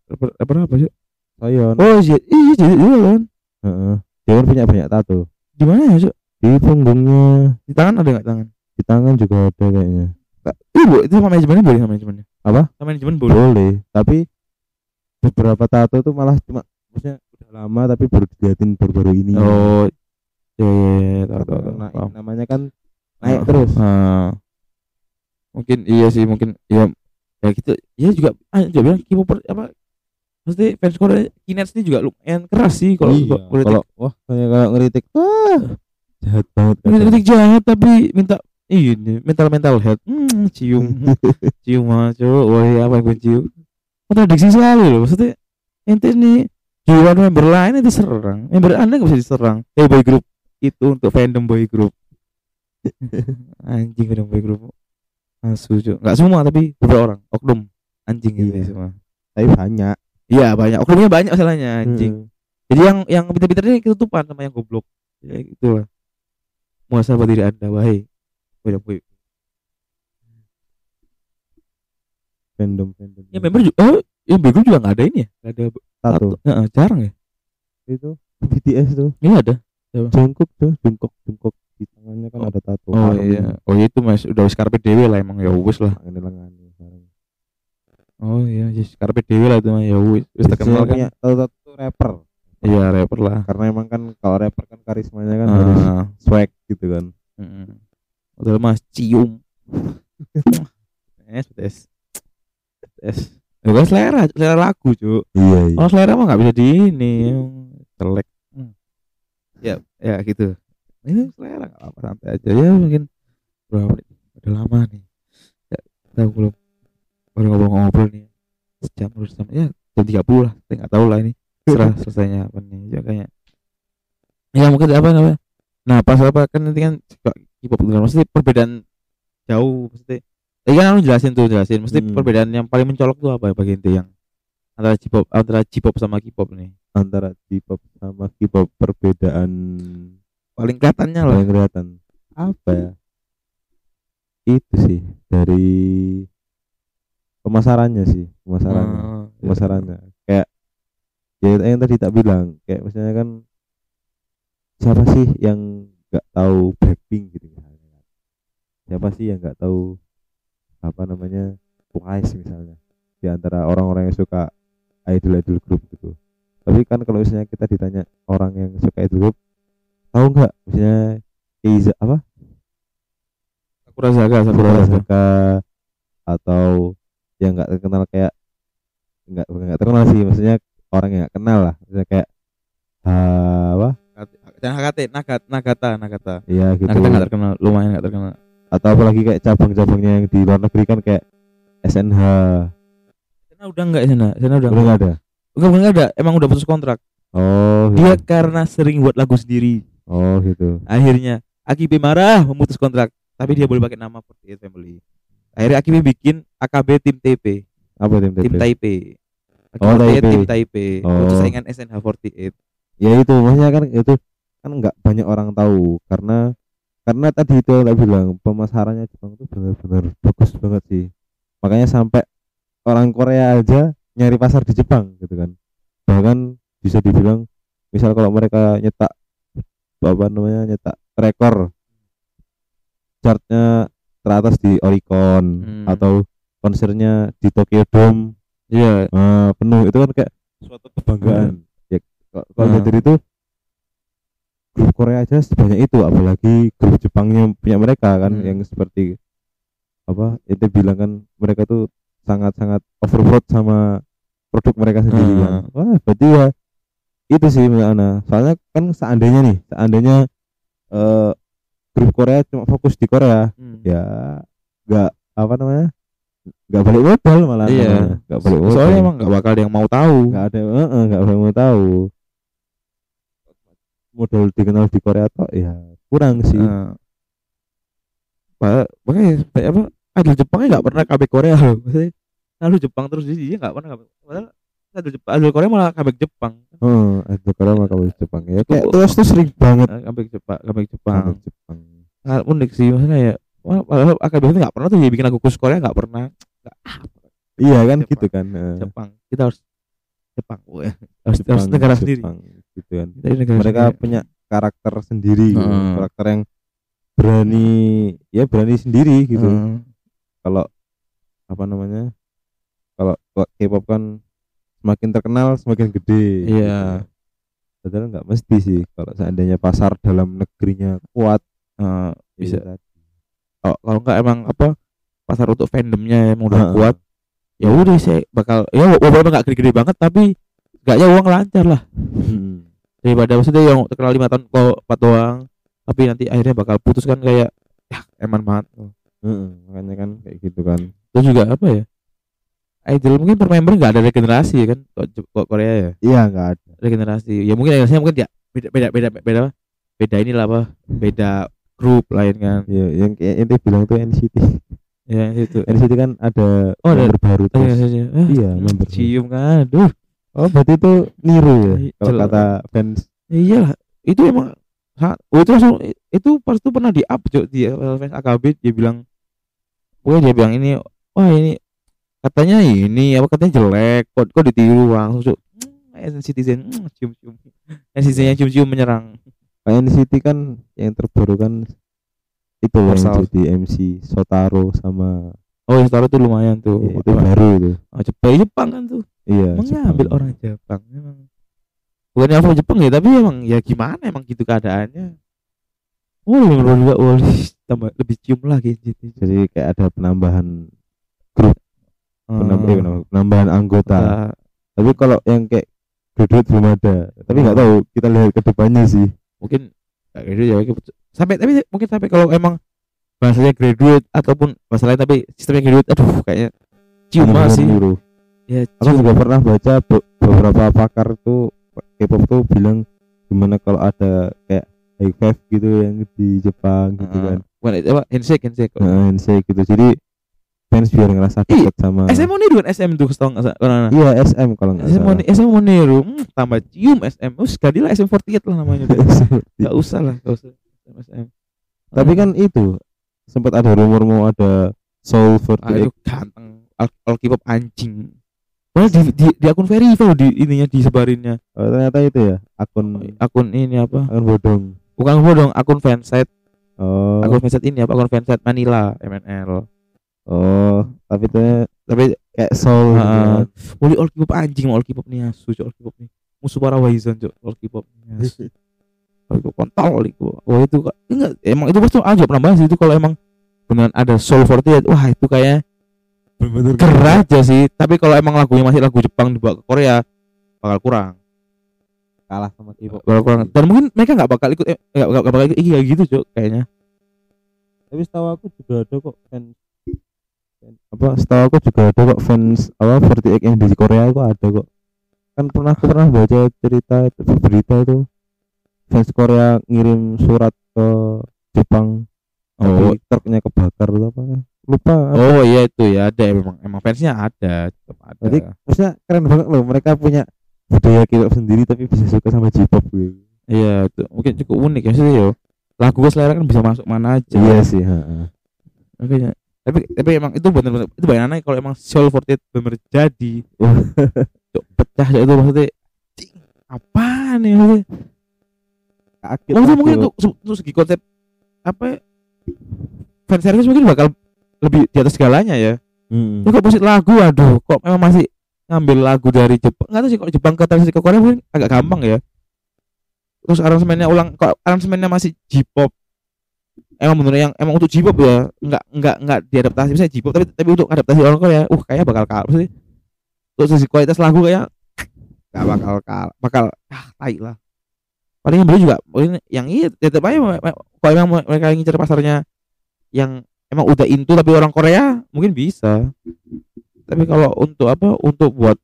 rapper, rapper apa sih Soyeon oh iya iya jadi iya kan Heeh. dia kan punya banyak tato di mana ya cuy di punggungnya di tangan ada nggak tangan di tangan juga ada kayaknya Iya bu, itu sama manajemennya boleh sama manajemennya. Apa? Sama manajemen boleh. boleh tapi beberapa tato tuh malah cuma maksudnya udah lama tapi baru diliatin baru-baru ini Oh, ya ya ya, tahu tahu. tahu, Nah, paham. namanya kan naik Ah, terus ah. mungkin iya sih, mungkin iya ya gitu. Iya juga, ah, juga bilang K-popper apa? Pasti fans Korea Kinets ini juga lumayan keras sih kalau iya. kalau wah kayak kalau ngeritik wah jahat banget kadang. kritik jahat tapi minta ini mental mental health hmm, cium (laughs) cium aja wah apa yang gue cium kontradiksi sekali loh maksudnya ente nih jiwa member lain itu diserang member anda nggak bisa diserang eh boy group itu untuk fandom boy group (laughs) anjing fandom boy group asu cuy nggak semua tapi beberapa orang. Oknum. Anjing gitu Iya. semua. Tapi banyak. Iya banyak. Oknumnya banyak masalahnya anjing. Mm. jadi yang yang pintar-pintar ini ketutupan sama yang goblok. Ya gitu lah. Muasabah diri anda wahai. Boy boy fandom fandom ya member juga oh boy group juga nggak ada ini ya? Nggak ada tato Heeh, jarang ya? Itu BTS tuh. Ini ada. Jungkook tuh jungkook jungkook di tangannya kan ada tato. Oh Army. iya. oh iya itu mas. Udah wis karpet dewe lah emang. Ya wis lah. Tangan lengan oh iya. Yes, karpet dewe lah itu mah. Ya wis. Wis terkenal kan. Tato tato rapper. Iya rapper lah. Karena emang kan kalau rapper kan karismanya kan harus ah swag gitu kan. Mm. udah mas cium. (laughs) Es tes tes Ya kan selera, selera lagu, Cuk. iya iya. Kalau selera mah nggak bisa di ini, jelek. Hmm. Ya, ya gitu. Ini selera nggak apa santai aja ya mungkin berapa menit? Udah lama nih. Ya, kita belum baru ngobrol-ngobrol nih. Sejam terus jam ya jam tiga puluh lah. Saya nggak tahu lah ini serah (laughs) selesainya apa nih. Ya kayaknya. Ya mungkin apa namanya? Nah pas apa kan nanti kan suka K-pop gitu kan. Maksudnya perbedaan jauh maksudnya. Tadi kan jelasin tuh jelasin. Mesti Hmm. perbedaan yang paling mencolok tuh apa ya bagi inti yang antara J-pop antara J-pop sama K-pop nih. antara J-pop sama K-pop perbedaan Paling kelihatannya lah. paling kelihatan. Apa ya? Itu sih dari pemasarannya sih pemasarannya. Hmm, pemasarannya. Kayak ya yang tadi tak bilang kayak misalnya kan siapa sih yang nggak tahu Blackpink gitu misalnya kan? siapa sih yang nggak tahu apa namanya Twice misalnya? Di antara orang-orang yang suka idol-idol grup gitu. Tapi kan kalau misalnya kita ditanya orang yang suka idol grup tahu nggak misalnya Eiza apa Sakura Saga, Sakura Sakura Saga. Atau yang nggak terkenal kayak nggak nggak terkenal sih maksudnya orang yang nggak kenal lah misalnya kayak ah, apa Dan HKT, Nagata, Nagata, Nagata. ya gitu Nagata nggak terkenal, lumayan nggak terkenal. atau apalagi kayak cabang-cabangnya yang di luar negeri kan kayak SNH Sana udah enggak sana, sana udah nggak ada Enggak, enggak ada. Emang udah putus kontrak. oh Dia gitu. karena sering buat lagu sendiri. Oh gitu Akhirnya AKB marah memutus kontrak, tapi dia boleh pakai nama 48 Family. Akhirnya AKB bikin AKB Tim TP, apa tim Tim TP Taipei. Oh, AKB Taipei. Tim Taipei. Oh. Untuk saingan SNH48. ya itu maksudnya kan itu kan nggak banyak orang tahu karena karena tadi itu yang bilang pemasarannya Jepang itu benar-benar bagus banget sih makanya sampai orang Korea aja nyari pasar di Jepang gitu kan bahkan bisa dibilang misal kalau mereka nyetak apa namanya nyetak rekor chartnya teratas di Oricon Hmm. atau konsernya di Tokyo Dome Iya. eh, penuh itu kan kayak suatu kebanggaan ya kalau Hmm. dari itu grup Korea aja sebanyak itu apalagi grup Jepangnya punya mereka kan Hmm. yang seperti apa itu bilang kan mereka tuh sangat-sangat overload sama produk mereka sendiri kan Hmm. wah berarti ya itu sih menurut Ana soalnya kan seandainya nih seandainya eh, grup Korea cuma fokus di Korea Hmm. ya nggak apa namanya nggak balik modal malah Iya. nggak balik modal Soalnya emang nggak bakal ada yang mau tahu. nggak ada eh, eh, nggak ada yang mau tahu modal dikenal di Korea toh ya kurang sih Pak, makanya apa? Idol Jepangnya nggak pernah KB Korea loh. Maksudnya selalu Jepang terus dia nggak pernah KB. Padahal Jepang, idol Korea malah KB Jepang. oh ada Korea mah kalau Jepang ya kayak terus tuh sering banget KB Jepang, KB Jepang. sama Jepang Hal unik sih maksudnya ya. Wah, padahal AKB itu nggak pernah tuh dia bikin lagu khusus Korea nggak pernah. Ah, iya kan Jepang. gitu kan eh, Jepang. Kita harus Jepang. Wah, harus, harus negara sendiri. Jepang, gitu kan ini negara mereka sendiri. punya karakter sendiri gitu. Heeh. karakter yang berani ya berani sendiri gitu Heeh. kalau apa namanya kalau K-pop kan semakin terkenal semakin gede Iya. padahal nggak mesti sih kalau seandainya pasar dalam negerinya kuat ya bisa. itu tadi. kalau kalau nggak emang apa pasar untuk fandomnya emang udah Heeh. kuat ya udah sih bakal ya walaupun nggak gede-gede banget tapi enggaknya uang lancar lah Hmm. daripada maksudnya yang terkenal lima tahun kok empat doang tapi nanti akhirnya bakal putus kan kayak ya eman banget Heeh, makanya kan kayak gitu kan terus juga apa ya idol mungkin per member nggak ada regenerasi ya kan? Kok, Korea ya? Iya nggak ada. Regenerasi. Ya mungkin regenerasinya mungkin ya beda beda beda beda apa? beda inilah apa? Beda grup lain kan. Ya yang ente bilang tuh NCT ya itu NCT kan ada Oh, ada- member baru terus. Regenerasinya ah, iya hmm, member baru. cium kan aduh. Oh berarti itu niru ya? Iya, kalau kata fans. Iya lah itu emang sa- oh, itu langsung itu pas itu pernah di up Cuk, di fans AKB dia bilang pokoknya dia bilang ini wah ini katanya ini apa katanya jelek. Kok kok ditiru langsung. Hmm, citizen hmm, cium-cium. Citizen cium-cium menyerang. Kayak NCT kan yang terbaru kan itu loh Korsal. NCT MC Sotaro sama oh ya taruh tuh lumayan tuh. Ya, itu baru itu. Oh, Jepang Jepang kan tuh. Iya mengambil Jepang. orang Jepang emang. Bukannya apa Jepang ya tapi emang ya gimana emang gitu keadaannya. Oh bener juga oh tambah lebih cium lagi. Jadi kayak ada penambahan penambah, eh, Eh, penambah- penambahan anggota. Nah, tapi kalau yang kayak graduate belum ada. Tapi nggak tahu kita lihat ke depannya sih. Mungkin kayak gitu ya mungkin- sampai tapi mungkin sampai kalau emang bahasanya graduate ataupun lain tapi sistemnya graduate aduh kayaknya banget sih. ya aku cium. juga pernah baca be- beberapa pakar tuh K-pop tuh bilang gimana kalau ada kayak high five gitu yang di Jepang gitu Heeh. kan. Bukan, apa handshake handshake. Nah, handshake gitu. Jadi fans biar ngerasa Ih, dekat sama SM mau niru kan SM tuh setau nggak iya SM kalau nggak SM ni- SM mau niru hmm, tambah cium SM us lah SM48 lah namanya. (laughs) Nggak usah lah nggak usah. SM, SM. tapi kan itu sempat ada rumor mau ada Soul ah, 48 itu ganteng. Al, K-pop anjing. Malah di, di, di akun verify loh di ininya disebarinnya. Oh, ternyata itu ya akun akun ini apa? akun bodong. Bukan bodong akun fansite. Oh. Akun fansite ini apa? Akun fansite Manila MNL oh tapi itu tapi kayak Soul gitu Heeh. kan. Oli all K-pop anjing all K-pop nih asu all K-pop nih. Musuh para Waizon cok all K-pop nih asu all K-pop kontol all K-pop. Wah itu enggak emang itu pasti aja pernah bahas itu kalau emang beneran ada Soul 48 wah itu kayak bener-bener keren aja sih. Tapi kalau emang lagunya masih lagu Jepang dibawa ke Korea bakal kurang. Kalah sama K-pop. Bakal kurang. Dan mungkin mereka nggak bakal ikut eh, nggak nggak bakal ikut kayak gitu cok kayaknya. Tapi setahu aku juga ada kok fans- apa setahu aku juga ada kok fans apa 48 yang di Korea kok ada kok. Kan pernah aku pernah baca cerita itu berita itu. Fans Korea ngirim surat ke Jepang. Oh. tapi truknya kebakar atau apa lupa oh iya itu ya ada emang emang fansnya ada tetap ada. Jadi maksudnya keren banget loh mereka punya budaya K-pop sendiri tapi bisa suka sama J-pop gitu. iya itu mungkin cukup unik ya sih yo. Lagu gue selera kan bisa masuk mana aja. Iya sih, heeh. makanya tapi tapi emang itu benar-benar itu bayangannya kalau emang Soul 48 benar jadi Wah. Cok, pecah Cok, itu maksudnya cing, apa nih maksudnya Kaget mungkin aku. mungkin untuk, untuk segi konsep apa ya, fan service mungkin bakal lebih di atas segalanya ya. Lu kok musik lagu aduh kok memang masih ngambil lagu dari Jepang nggak tahu sih kok Jepang ke translate ke Korea mungkin agak gampang ya terus aransemennya ulang kok aransemennya masih J-pop emang bener yang emang untuk J-pop ya nggak nggak nggak diadaptasi. Misalnya J-pop tapi tapi untuk adaptasi orang Korea uh kayak bakal kalah sih. Untuk sisi kualitas lagu kayak nggak bakal kalah bakal ah tai lah. Paling yang beli juga yang iya tetap aja kalau emang mereka ngincer pasarnya yang emang udah into tapi orang Korea mungkin bisa. Tapi kalau untuk apa untuk buat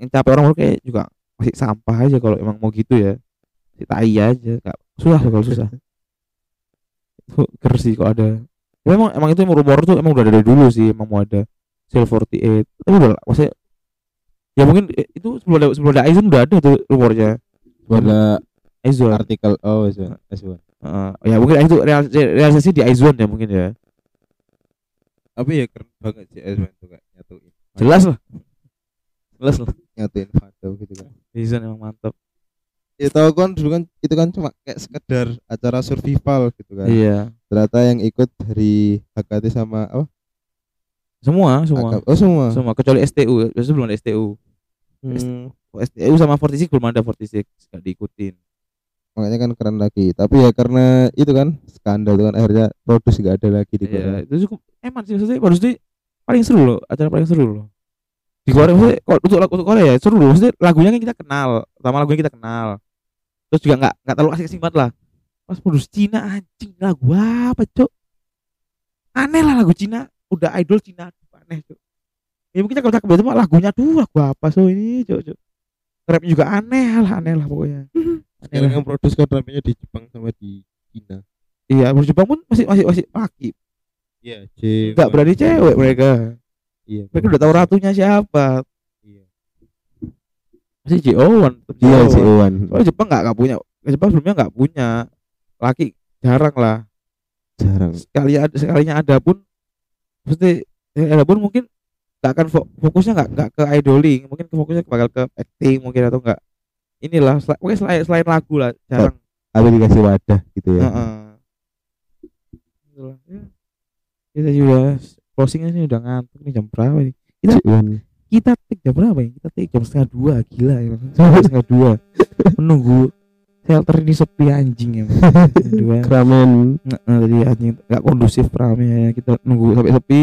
yang capek orang baru kayak juga masih sampah aja kalau emang mau gitu ya. Si tai aja nggak susah kalau susah ger sih kok ada ya, emang emang itu rumor tuh emang udah dari dulu sih emang mau ada Seal 48 tapi udah maksudnya ya mungkin eh, itu sebelum ada sebelum ada Aizen udah ada tuh rumornya Ada Aizen artikel oh S1. S1. Heeh. ya mungkin itu real- realisasi di Aizen ya mungkin ya Tapi ya keren banget sih S1 tuh kayak nyatuin. jelas lah jelas lah nyatuin Fado gitu kan. Aizen emang mantap Ya tahu kan dulu kan itu kan cuma kayak sekedar acara survival gitu kan. iya. Ternyata yang ikut dari HKT sama oh semua semua. Oh semua. semua kecuali STU biasanya belum ada STU Hmm, Oh, STU sama 46 belum ada 46 gak diikutin. Makanya kan keren lagi. Tapi ya karena itu kan skandal itu kan akhirnya produs gak ada lagi di Iya, Korea. itu cukup eman sih. Maksudnya sih paling seru loh acara paling seru loh. Di Korea maksudnya untuk untuk Korea ya seru loh. Maksudnya lagunya kan kita kenal sama lagunya kita kenal terus juga nggak nggak terlalu asing-asing banget lah. Pas produs Cina anjing. Lagu apa cok aneh lah lagu Cina. Udah idol Cina aneh cok ya mungkin kalau cakep itu mah lagunya tuh lagu apa so ini cok cok rapnya juga aneh lah aneh lah pokoknya. Aneh Sekarang lah. yang produs kan namanya di Jepang sama di Cina. iya produs Jepang pun masih masih masih laki Iya, J. nggak berani cewek mereka. Iya. mereka udah tahu ratunya siapa. Masih J.O.1 tetep Iya, J.O.1. si Owan. soalnya Jepang nggak nggak punya Jepang sebelumnya nggak punya laki jarang lah Jarang. sekali ada sekalinya ada pun mesti ya ada pun mungkin nggak akan fo- fokusnya nggak nggak ke idoling mungkin ke fokusnya bakal ke acting mungkin atau enggak inilah sel- mungkin selain selain lagu lah jarang Apa dikasih wadah gitu ya. Heeh. Itulah, ya. kita juga closing ini udah ngantuk nih jam berapa nih Si Owan. Kita take jam berapa ya? Kita take jam setengah dua, gila ya. (laughs) Setengah dua. Menunggu shelter ini sepi anjing ya. Dua. Nggak, nggak, tadi anjing nggak kondusif rame ya. Kita nunggu sampai sepi.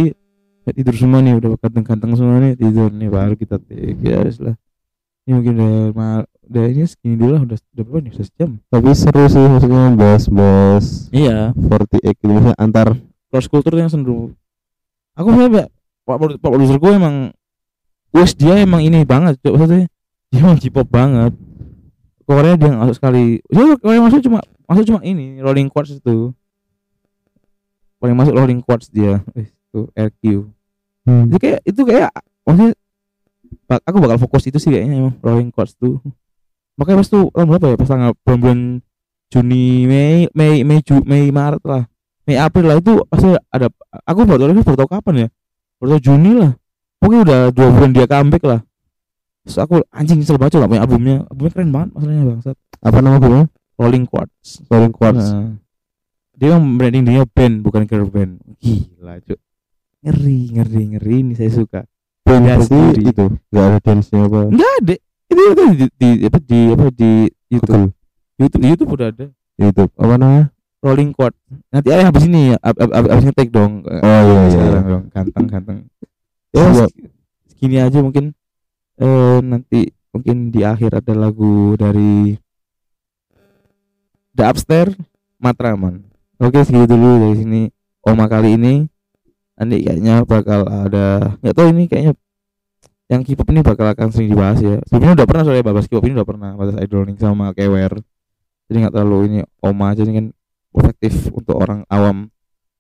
Ya, tidur semua nih udah ganteng-ganteng semua nih tidur nih baru kita take ya lah ini mungkin udah mal udah ini segini dulu lah udah udah berapa nih udah sejam tapi seru sih maksudnya bahas-bahas iya 48 gitu misalnya antar cross culture yang seru aku sebenarnya pak produser gue emang wes dia emang ini banget cok. Maksudnya dia emang J-pop banget. Korea dia nggak masuk sekali. Dia Korea masuk cuma masuk cuma ini rolling quartz itu. Paling masuk rolling quartz dia. Wih, itu RQ Hmm. itu kayak itu kayak maksudnya aku bakal fokus itu sih kayaknya emang rolling quartz tuh. Makanya pas tuh tahun berapa ya? Pas tanggal bulan-bulan Juni Mei Mei Mei Ju, Mei Maret lah. Mei April lah. Itu pasti ada aku baru tahu baru tahu kapan ya? Baru tahu Juni lah pokoknya udah dua bulan dia comeback lah. Terus aku anjing nyesel banget gak punya albumnya. Albumnya keren banget masalahnya bangsat. Apa nama grupnya Rolling Quartz. Rolling Quartz. Nah, dia kan branding dia band bukan girl band. Gila cuk. Ngeri ngeri ngeri. Ini saya suka. Band Ya, berarti itu nggak ada dance nya apa? Enggak ada. Itu itu di, di apa di apa di YouTube. Google. YouTube YouTube udah ada. YouTube. Apa namanya? Rolling Chord. Nanti ayah habis ini ab, ab, ab- ngetek dong. Oh, iya, iya, Sekarang dong, ganteng ganteng. Ya seg- segini aja mungkin. Eh nanti mungkin di akhir ada lagu dari The Upstairs Matraman. Oke segitu dulu dari sini Oma kali ini. Nanti kayaknya bakal ada nggak tahu ini kayaknya yang K-pop ini bakal akan sering dibahas ya. Sebelumnya udah pernah soalnya bahas K-pop ini udah pernah bahas idolling sama Kewer jadi nggak terlalu ini Oma aja ini kan efektif untuk orang awam.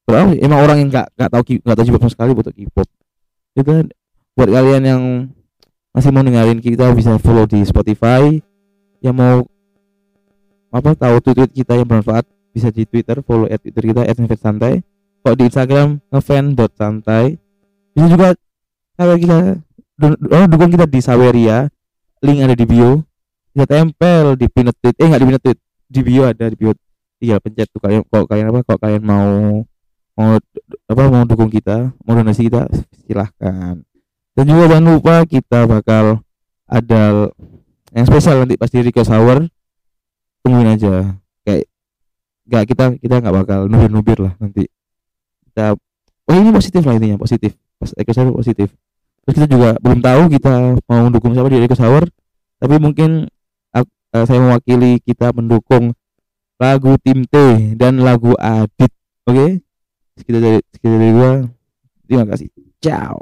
Berapa emang orang yang nggak nggak tahu nggak tahu K-pop sama sekali butuh K-pop itu kan buat kalian yang masih mau dengerin kita bisa follow di Spotify. Yang mau apa tahu tweet kita yang bermanfaat bisa di Twitter follow at Twitter kita @santai. Kalau di Instagram ngefan.santai bisa juga kalau kita oh, dukung kita di Saweria. Link ada di bio. Bisa tempel di pinned tweet. Eh nggak di pinned tweet. Di bio ada di bio. Tinggal pencet tuh kalian kalau kalian apa kalau kalian mau mau apa mau dukung kita mau donasi kita silahkan. Dan juga jangan lupa kita bakal ada yang spesial nanti pas di request hour tungguin aja. Kayak nggak kita kita nggak bakal nubir nubir lah nanti. Kita oh ini positif lah intinya positif. Pas request hour positif. Terus kita juga belum tahu kita mau dukung siapa di request hour tapi mungkin ak- eh, saya mewakili kita mendukung lagu tim T dan lagu Adit oke Si quieres, si quieres derivar, dime casi. Chao.